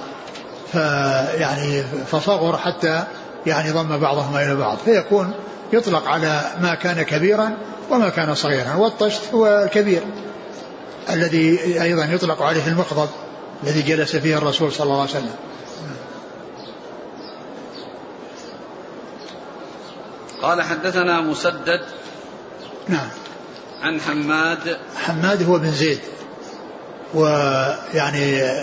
فيعني فصغر حتى يعني ضم بعضهما إلى بعض فيكون يطلق على ما كان كبيرا وما كان صغيرا والطشت هو الكبير. الذي أيضا يطلق عليه المقضب الذي جلس فيه الرسول صلى الله عليه وسلم. قال حدثنا مسدد نعم. عن حماد. حماد هو بن زيد. ويعني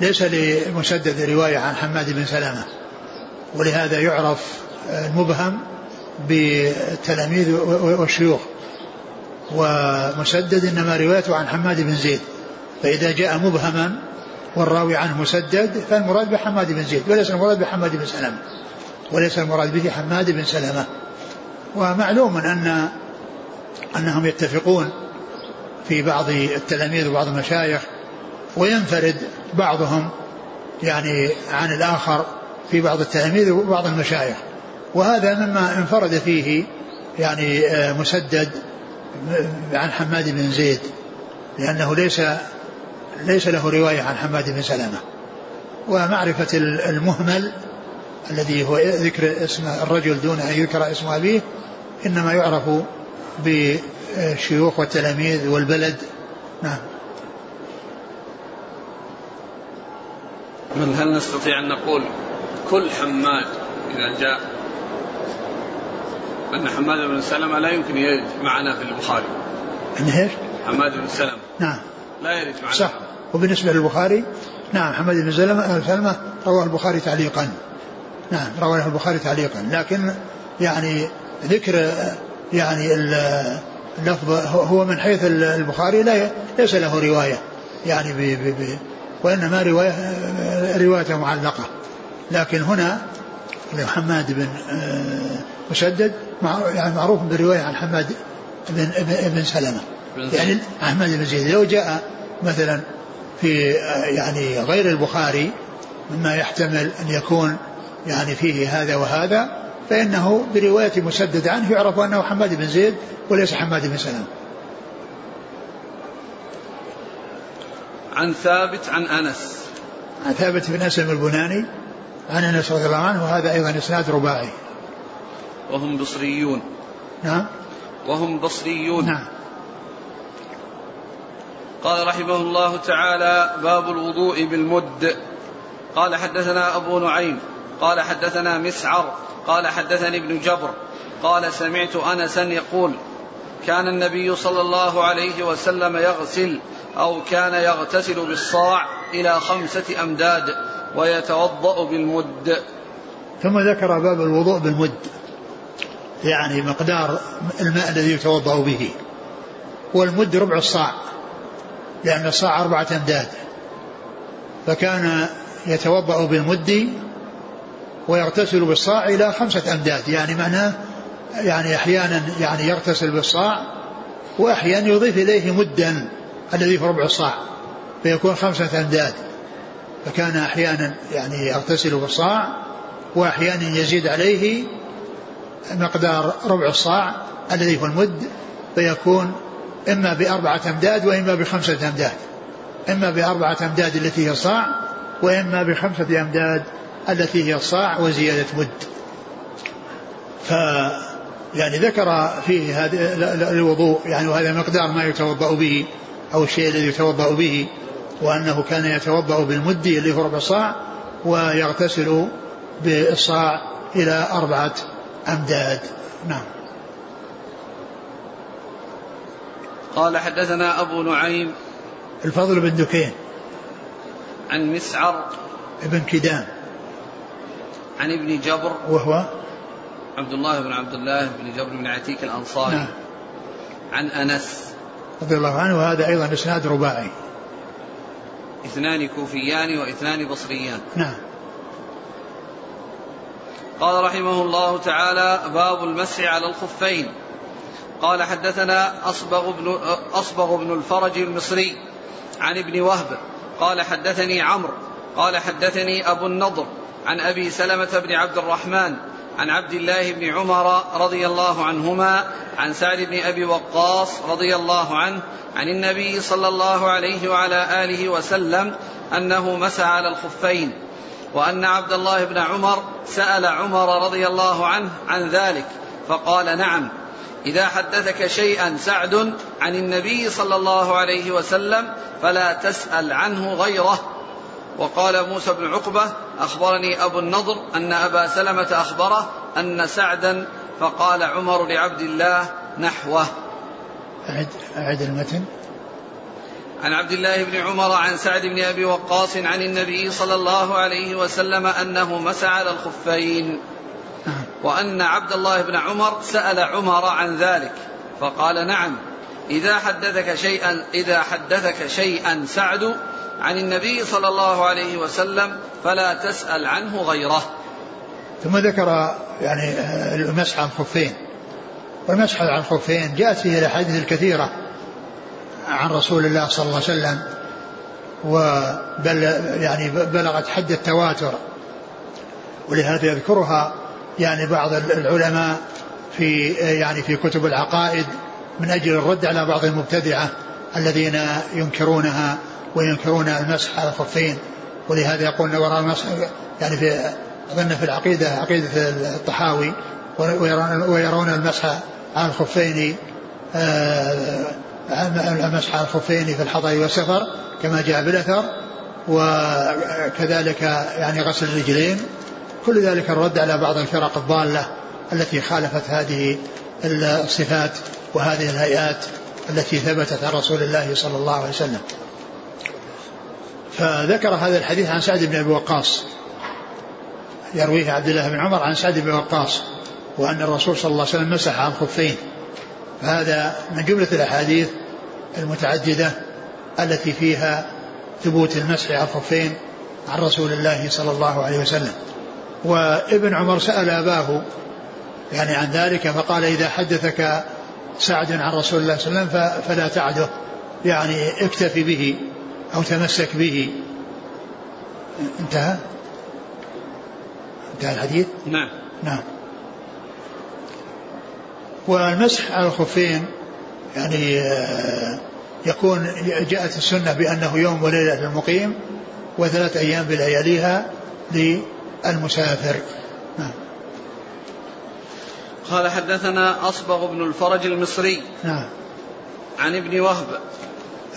ليس لمسدد رواية عن حماد بن سلامة ولهذا يعرف المبهم بالتلاميذ والشيوخ. ومسدد إنما روايته عن حماد بن زيد. فإذا جاء مبهما والراوي عنه مسدد فالمراد بحماد بن زيد وليس المراد بحماد بن سلمة. وليس المراد به حماد بن سلمة. ومعلوم أن أنهم يتفقون في بعض التلاميذ وبعض المشايخ وينفرد بعضهم يعني عن الآخر في بعض التلاميذ وبعض المشايخ. وهذا مما انفرد فيه يعني آه، مسدد عن حماد بن زيد لأنه ليس ليس له رواية عن حماد بن سلمة. ومعرفة المهمل الذي هو ذكر اسم الرجل دون أن يذكر اسم أبيه إنما يعرف بالشيوخ والتلاميذ والبلد. نعم. هل نستطيع أن نقول كل حماد إذا جاء أن حماد بن سلمة لا يمكن يرد معنا في البخاري. أن إيش؟ حماد بن سلمة. نعم. لا يرد معنا. صح. وبالنسبة للبخاري؟ نعم حماد بن سلمة سلمة رواه البخاري تعليقا. نعم رواه البخاري تعليقا. لكن يعني ذكر يعني اللفظ هو من حيث البخاري لا ليس له رواية. يعني ب ب ب وإنما رواية رواية معلقة. لكن هنا حماد بن آه، مسدد يعني معروف بالرواية عن حماد بن بن سلمة. يعني أحمد بن زيد. لو جاء مثلا في آه، يعني غير البخاري مما يحتمل أن يكون يعني فيه هذا وهذا فإنه برواية مسدد عنه يعرف أنه حماد بن زيد وليس حماد بن سلمة. عن ثابت عن أنس. عن ثابت بن أسلم البناني. عن أنس رضي الله عنه وهذا أيضا إسناد رباعي. وهم بصريون. نعم. وهم بصريون. نعم. قال رحمه الله تعالى باب الوضوء بالمد. قال حدثنا أبو نعيم قال حدثنا مسعر قال حدثني ابن جبر قال سمعت أنسا يقول كان النبي صلى الله عليه وسلم يغسل أو كان يغتسل بالصاع إلى خمسة أمداد. ويتوضأ بالمد. ثم ذكر باب الوضوء بالمد. يعني مقدار الماء الذي يتوضأ به. والمد ربع الصاع. لأن الصاع أربعة أمداد. فكان يتوضأ بالمد ويغتسل بالصاع إلى خمسة أمداد. يعني معناه يعني أحيانا يعني يغتسل بالصاع وأحيانا يضيف إليه مدا الذي في ربع الصاع. فيكون خمسة أمداد. فكان أحيانا يعني يغتسل بالصاع وأحيانا يزيد عليه مقدار ربع الصاع الذي في المد فيكون إما بأربعة أمداد وإما بخمسة أمداد. إما بأربعة أمداد التي هي الصاع وإما بخمسة أمداد التي هي الصاع وزيادة مد. ف يعني ذكر فيه هذا الوضوء يعني وهذا مقدار ما يتوضأ به أو الشيء الذي يتوضأ به. وأنه كان يتوضأ بالمد اللي هو ربع صاع ويغتسل بالصاع إلى أربعة أمداد. نعم. قال حدثنا أبو نعيم الفضل بن دكين. عن مسعر ابن كدام. عن ابن جبر وهو عبد الله بن عبد الله بن جبر بن عتيك الأنصاري. نعم. عن أنس. رضي الله عنه وهذا أيضا إسناد رباعي. اثنان كوفيان واثنان بصريان. نعم. قال رحمه الله تعالى باب المسح على الخفين. قال حدثنا أصبغ بن, أصبغ بن الفرج المصري عن ابن وهب. قال حدثني عمرو. قال حدثني أبو النضر عن أبي سلمة بن عبد الرحمن عن عبد الله بن عمر رضي الله عنهما عن سعد بن أبي وقاص رضي الله عنه عن النبي صلى الله عليه وعلى آله وسلم أنه مسح على الخفين وأن عبد الله بن عمر سأل عمر رضي الله عنه عن ذلك فقال نعم إذا حدثك شيئا سعد عن النبي صلى الله عليه وسلم فلا تسأل عنه غيره وقال موسى بن عقبة أخبرني أبو النضر أن أبا سلمة أخبره أن سعدا فقال عمر لعبد الله نحوه أعد, أعد المتن عن عبد الله بن عمر عن سعد بن أبي وقاص عن النبي صلى الله عليه وسلم أنه مسى على الخفين. وأن عبد الله بن عمر سأل عمر عن ذلك فقال نعم إذا حدثك شيئا إذا حدثك شيئا سعد عن النبي صلى الله عليه وسلم فلا تسأل عنه غيره. ثم ذكر يعني المسح على الخفين والمسح على الخفين جاءت فيه الأحاديث الكثيرة عن رسول الله صلى الله عليه وسلم وبل يعني بلغت حد التواتر. ولهذا يذكرها يعني بعض العلماء في يعني في كتب العقائد من أجل الرد على بعض المبتدعة الذين ينكرونها وينكرون المسح على الخفين ولهذا يقولون وراء المسح يعني في أظن في العقيدة عقيدة الطحاوي ويرون, ويرون المسح على الخفين آه، المسح على الخفين في الحضر والسفر كما جاء بالأثر وكذلك يعني غسل الرجلين. كل ذلك الرد على بعض الفرق الضالة التي خالفت هذه الصفات وهذه الهيئات التي ثبتت عن رسول الله صلى الله عليه وسلم. فذكر هذا الحديث عن سعد بن أبي وقاص. يرويه عبد الله بن عمر عن سعد بن وقاص وأن الرسول صلى الله عليه وسلم مسح عن خفين. فهذا من جملة الأحاديث المتعددة التي فيها ثبوت المسح على الخفين عن رسول الله صلى الله عليه وسلم. وابن عمر سأل أباه يعني عن ذلك فقال إذا حدثك سعد عن رسول الله صلى الله عليه وسلم فلا تعده يعني اكتفي به. أو تمسك به. انتهى؟ انتهى الحديث؟ نعم. نعم. والمسح على الخفين يعني آه، يكون جاءت السنة بأنه يوم وليلة للمقيم وثلاث أيام بلياليها للمسافر. نعم. قال حدثنا أصبغ بن الفرج المصري. نعم. عن ابن وهب.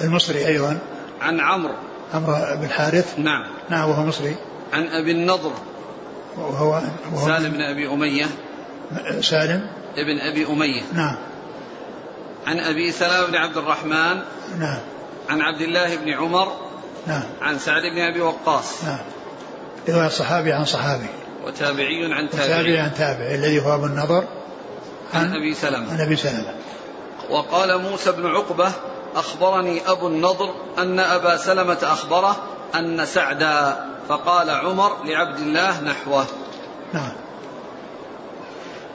المصري أيضا. عن عمرو. عمرو بن الحارث نعم. نعم وهو مصري. عن أبي النضر. وهو, وهو سالم بن أبي أمية. سالم؟ ابن أبي أمية. نعم. عن أبي سلام بن عبد الرحمن. نعم. عن عبد الله بن عمر. نعم. عن سعد بن أبي وقاص. نعم. رواية صحابي عن صحابي. وتابعي عن تابعي. وتابعي عن تابعي الذي هو أبو النضر. عن, عن أبي سلمة. عن أبي سلمة. وقال موسى بن عقبة أخبرني أبو النضر أن أبا سلمة أخبره أن سعدا فقال عمر لعبد الله نحوه. نعم.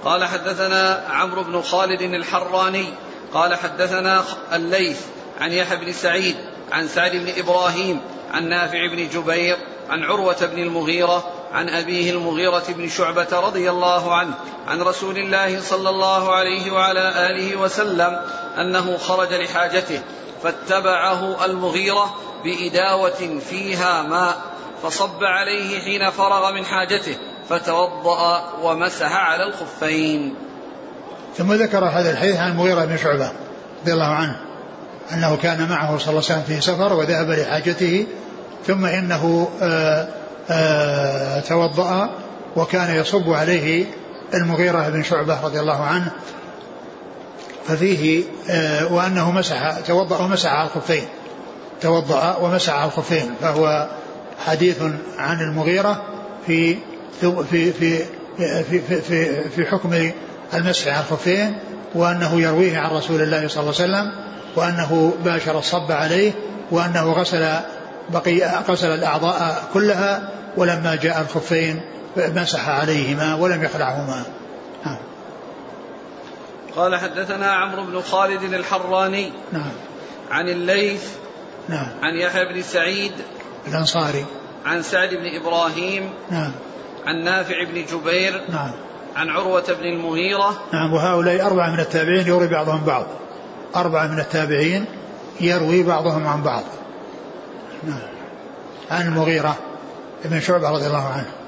قال حدثنا عمرو بن خالد الحراني قال حدثنا الليث عن يحيى بن سعيد عن سعد بن إبراهيم عن نافع بن جبير عن عروة بن المغيرة عن أبيه المغيرة بن شعبة رضي الله عنه عن رسول الله صلى الله عليه وعلى آله وسلم أنه خرج لحاجته فاتبعه المغيرة بإداوة فيها ماء فصب عليه حين فرغ من حاجته فتوضأ ومسح على الخفين. ثم ذكر هذا الحديث عن المغيرة بن شعبة رضي الله عنه أنه كان معه صلى الله عليه وسلم في سفر وذهب لحاجته ثم إنه آآ آآ توضأ وكان يصب عليه المغيرة بن شعبة رضي الله عنه ففيه وأنه مسح توضأ ومسح على الخفين توضأ ومسح على الخفين فهو حديث عن المغيرة في في في في في, في, حكم المسح على الخفين وأنه يرويه عن رسول الله صلى الله عليه وسلم وأنه باشر الصب عليه وأنه غسل بقي غسل الأعضاء كلها ولما جاء الخفين مسح عليهما ولم يخلعهما. قال حدثنا عمرو بن خالد الحراني نعم. عن الليث نعم. عن يحيى بن سعيد الأنصاري. عن سعد بن إبراهيم نعم. عن نافع بن جبير نعم. عن عروة بن المغيرة نعم وهؤلاء أربعة من التابعين يروي بعضهم بعض. أربعة من التابعين يروي بعضهم عن بعض. نعم. عن المغيرة بن شعبة رضي الله عنه.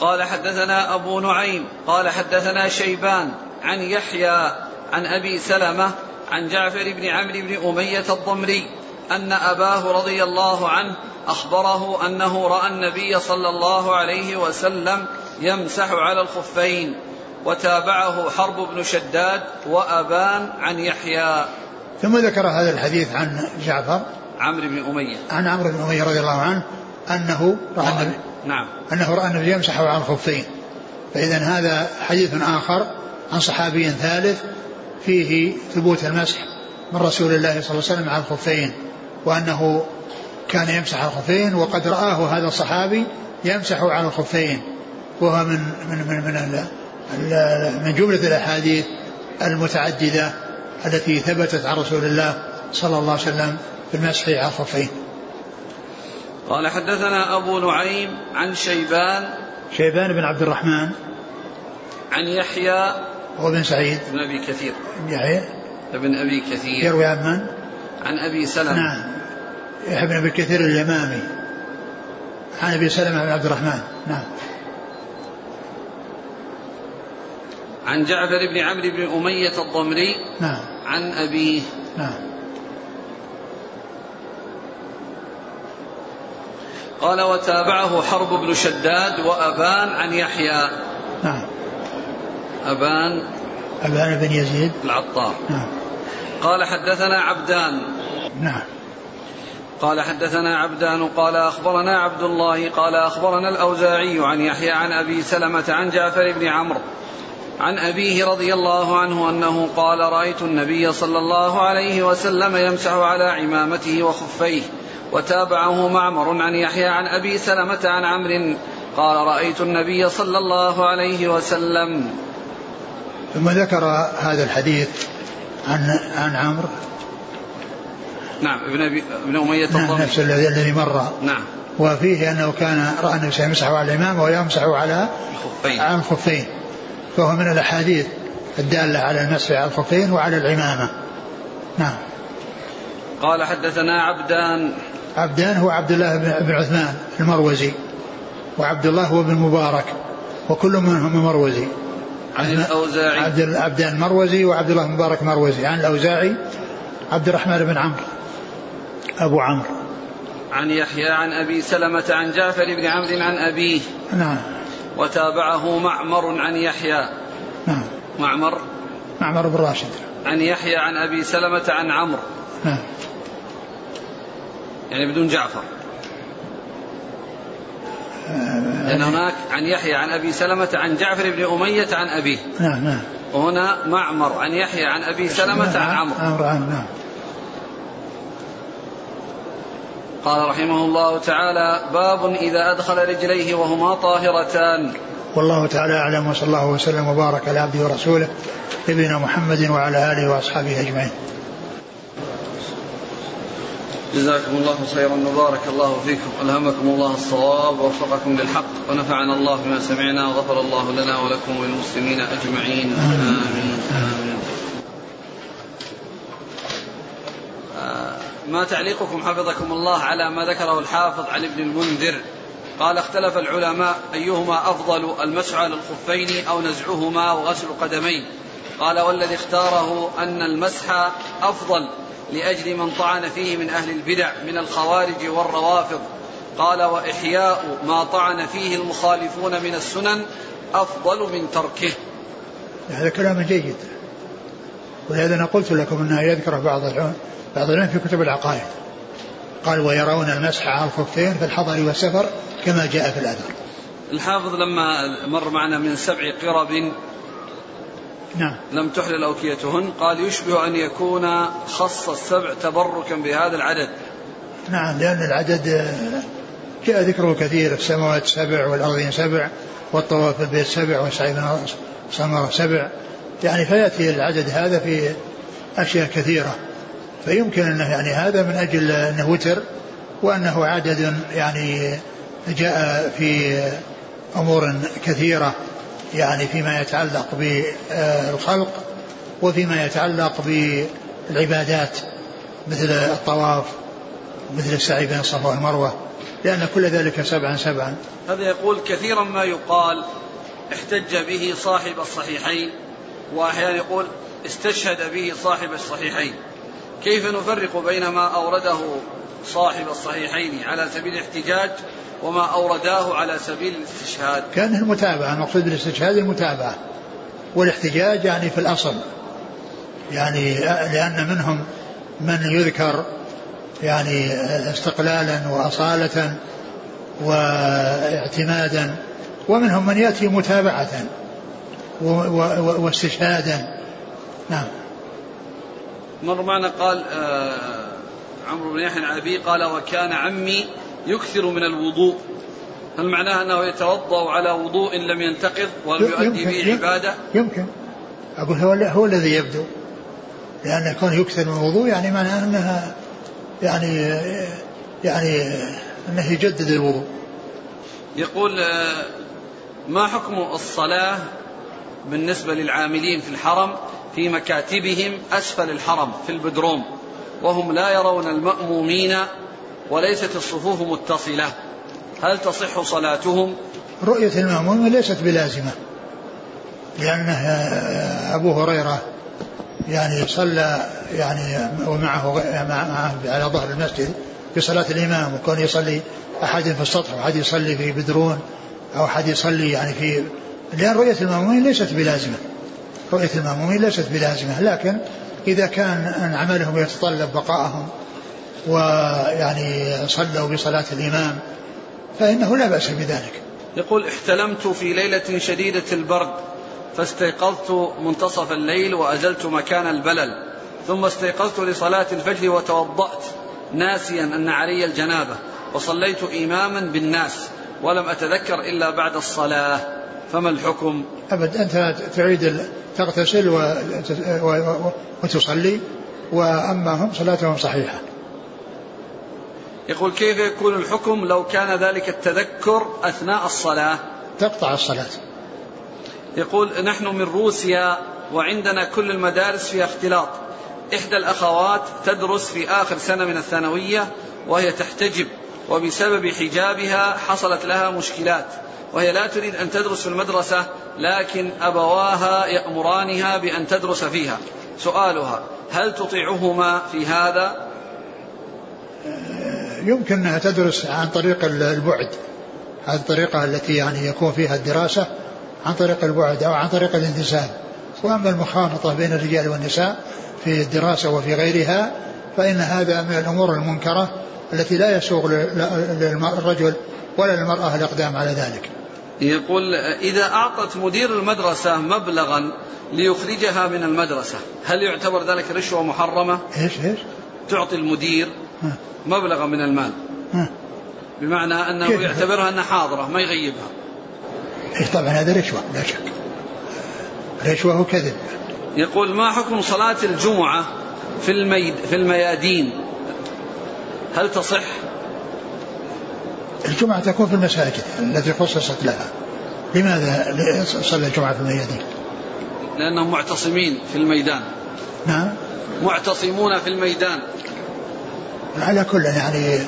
قال حدثنا أبو نعيم قال حدثنا شيبان عن يحيى عن أبي سلمة عن جعفر بن عمرو بن أمية الضمري أن أباه رضي الله عنه أخبره أنه رأى النبي صلى الله عليه وسلم يمسح على الخفين وتابعه حرب بن شداد وأبان عن يحيى. ثم ذكر هذا الحديث عن جعفر عمرو بن أمية. عن عمرو بن أمية رضي الله عنه أنه رأى النبي نعم. أنه رأى النبي يمسح على الخفين فإذا هذا حديث آخر عن صحابي ثالث فيه ثبوت المسح من رسول الله صلى الله عليه وسلم على الخفين وأنه كان يمسح على الخفين وقد رآه هذا الصحابي يمسح على الخفين. وهو من من من من, من جملة الأحاديث المتعددة التي ثبتت عن رسول الله صلى الله عليه وسلم في المسح على الخفين. قال حدثنا أبو نعيم عن شيبان شيبان بن عبد الرحمن عن يحيى وابن سعيد. بن أبي كثير. يحيى. ابن أبي كثير. يروي عن من؟ عن أبي سلمة. نعم. يحيى بن أبي كثير اليمامي. عن أبي سلمة بن عبد الرحمن. نعم. عن جعفر بن عمرو بن أمية الضمري. نعم. عن أبيه. نعم. قال وتابعه حرب بن شداد وأبان عن يحيى. نعم. أبان. أبان بن يزيد. العطار. نعم. قال حدثنا عبدان. نعم. قال حدثنا عبدان قال أخبرنا عبد الله قال أخبرنا الأوزاعي عن يحيى عن أبي سلمة عن جعفر بن عمرو عن أبيه رضي الله عنه أنه قال رأيت النبي صلى الله عليه وسلم يمسح على عمامته وخفيه وتابعه معمر عن يحيى عن أبي سلمة عن عمرو قال رأيت النبي صلى الله عليه وسلم. ثم ذكر هذا الحديث عن عن عمرو. نعم ابن ابي ابن أمية نعم نفس الذي الذي مر. نعم. وفيه أنه كان رأى النبي يمسح على الإمام ويمسح على الخفين. على الخفين. فهو من الأحاديث الدالة على المسح على الخفين وعلى العمامة. نعم. قال حدثنا عبدان. عبدان هو عبد الله بن عثمان المروزي وعبد الله هو بن مبارك وكل منهم مروزي عن الأوزاعي. عبد عبدان مروزي وعبد الله مبارك مروزي عن الأوزاعي عبد الرحمن بن عمرو أبو عمرو. عن يحيى عن أبي سلمة عن جعفر بن عمرو عن أبيه. نعم. وتابعه معمر عن يحيى. نعم. معمر. معمر بن راشد. عن يحيى عن أبي سلمة عن عمرو. نعم يعني بدون جعفر. لأن هناك عن يحيى عن أبي سلمة عن جعفر بن أمية عن أبيه. نعم نعم. وهنا معمر عن يحيى عن أبي سلمة عن عمرو. عمرو عن نعم. قال رحمه الله تعالى باب إذا أدخل رجليه وهما طاهرتان. والله تعالى أعلم وصلى الله وسلم وبارك على عبده ورسوله نبينا محمد وعلى آله وأصحابه أجمعين. جزاكم الله خيرا وبارك الله فيكم. ألهمكم الله الصواب ووفقكم للحق. ونفعنا الله بما سمعنا وغفر الله لنا ولكم وللمسلمين أجمعين. آمين. آمين آه، ما تعليقكم حفظكم الله على ما ذكره الحافظ عن ابن المنذر؟ قال اختلف العلماء أيهما أفضل المسح على الخفين أو نزعهما وغسل القدمين قال والذي اختاره أن المسح أفضل. لأجل من طعن فيه من أهل البدع من الخوارج والروافض. قال وإحياء ما طعن فيه المخالفون من السنن أفضل من تركه. هذا كلام جيد. ولهذا أنا قلت لكم أنه يذكر بعض العلم بعض العلم في كتب العقائد. قال ويرون المسح على الخفين في الحضر والسفر كما جاء في الأثر الحافظ لما مر معنا من سبع قرب نعم. لم تحلل أوكيتهن. قال يشبه أن يكون خص السبع تبركا بهذا العدد. نعم لأن العدد جاء ذكره كثير السماوات سبع والأرضين سبع والطواف البيت سبع والسعي سمرة سبع. يعني فيأتي العدد هذا في أشياء كثيرة. فيمكن أنه يعني هذا من أجل أنه وتر وأنه عدد يعني جاء في أمور كثيرة. يعني فيما يتعلق بالخلق وفيما يتعلق بالعبادات مثل الطواف مثل السعي بين الصفا والمروة لأن كل ذلك سبعا سبعا. هذا يقول كثيرا ما يقال احتج به صاحب الصحيحين وأحيانا يقول استشهد به صاحب الصحيحين. كيف نفرق بين ما أورده صاحب الصحيحين على سبيل الاحتجاج وما أورداه على سبيل الاستشهاد. كان المتابعة المقصود بالاستشهاد المتابعة. والاحتجاج يعني في الأصل. يعني لأن منهم من يذكر يعني استقلالا وأصالة واعتمادا ومنهم من يأتي متابعة واستشهادا. نعم. مر معنا قال آه عمرو بن يحيى العبي قال وكان عمي يكثر من الوضوء. هل معناه أنه يتوضأ على وضوء لم ينتقض ولم يؤدي به عبادة؟ يمكن. أقول هو, هو الذي يبدو. لأن كونه يكثر من الوضوء يعني معناه أنها يعني يعني أنه يجدد الوضوء. يقول آه، ما حكم الصلاة بالنسبة للعاملين في الحرم في مكاتبهم أسفل الحرم في البدروم وهم لا يرون المأمومين وليست الصفوف متصلة. هل تصح صلاتهم؟ رؤية المأموم ليست بلازمة. لأنه أبو هريرة يعني صلى يعني ومعه معه على ظهر المسجد في صلاة الإمام وكون يصلي أحد في السطح وأحد يصلي في بدرون أو أحد يصلي يعني في لأن رؤية المأمومين ليست بلازمة. رؤية المأمومين ليست بلازمة لكن إذا كان عملهم يتطلب بقاءهم ويعني صلوا بصلاة الإمام فإنه لا بأس بذلك. يقول احتلمت في ليلة شديدة البرد فاستيقظت منتصف الليل وأزلت مكان البلل ثم استيقظت لصلاة الفجر وتوضأت ناسيا أن علي الجنابة وصليت إماما بالناس ولم أتذكر إلا بعد الصلاة. فما الحكم؟ أبد أنت تعيد تغتسل وتصلي وأما هم صلاتهم صحيحة. يقول كيف يكون الحكم لو كان ذلك التذكر أثناء الصلاة؟ تقطع الصلاة. يقول نحن من روسيا وعندنا كل المدارس فيها اختلاط. إحدى الأخوات تدرس في آخر سنة من الثانوية وهي تحتجب وبسبب حجابها حصلت لها مشكلات وهي لا تريد أن تدرس في المدرسة لكن أبواها يأمرانها بأن تدرس فيها. سؤالها هل تطيعهما في هذا؟ يمكن أنها تدرس عن طريق البعد هذه الطريقة التي يعني يكون فيها الدراسة عن طريق البعد أو عن طريق الانتساب وأما المخالطة بين الرجال والنساء في الدراسة وفي غيرها فإن هذا من الأمور المنكرة التي لا يسوغ للرجل ولا للمرأة الإقدام على ذلك يقول إذا أعطت مدير المدرسة مبلغا ليخرجها من المدرسة هل يعتبر ذلك رشوة محرمة؟ إيش إيش؟ تعطي المدير مبلغا من المال. بمعنى أنه؟ يعتبرها أنها حاضرة ما يغيبها. إيه طبعا هذا رشوة لا شك. رشوة وكذب. يقول ما حكم صلاة الجمعة في الميد في الميادين؟ هل تصح؟ الجمعة تكون في المساجد التي خصصت لها. لماذا صلى الجمعة في الميادين؟ لأنهم معتصمين في الميدان. نعم. معتصمون في الميدان. على كل يعني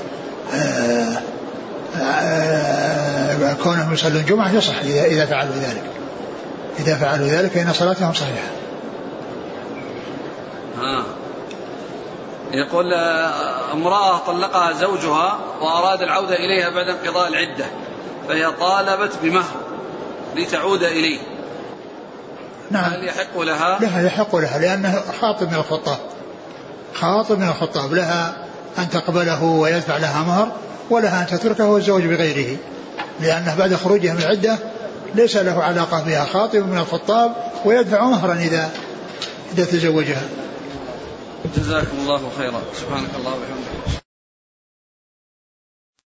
آه آه كونهم يصلون الجمعة يصح إذا إذا فعلوا ذلك. إذا فعلوا ذلك فإن صلاتهم صحيحة. ها. يقول آه، امرأة طلقها زوجها وأراد العودة إليها بعد انقضاء العدة فهي طالبت بمهر لتعود إليه. نعم. هل يحق لها؟ لها يحق لها لأنه خاطب من الخطاب. خاطب من الخطاب لها أن تقبله ويدفع لها مهر ولها أن تتركه والزوج بغيره لأنه بعد خروجه من العدة ليس له علاقة بها خاطب من الخطاب ويدفع مهرا إذا إذا تزوجها. جزاكم الله خيرا. سبحانك الله وبحمدك.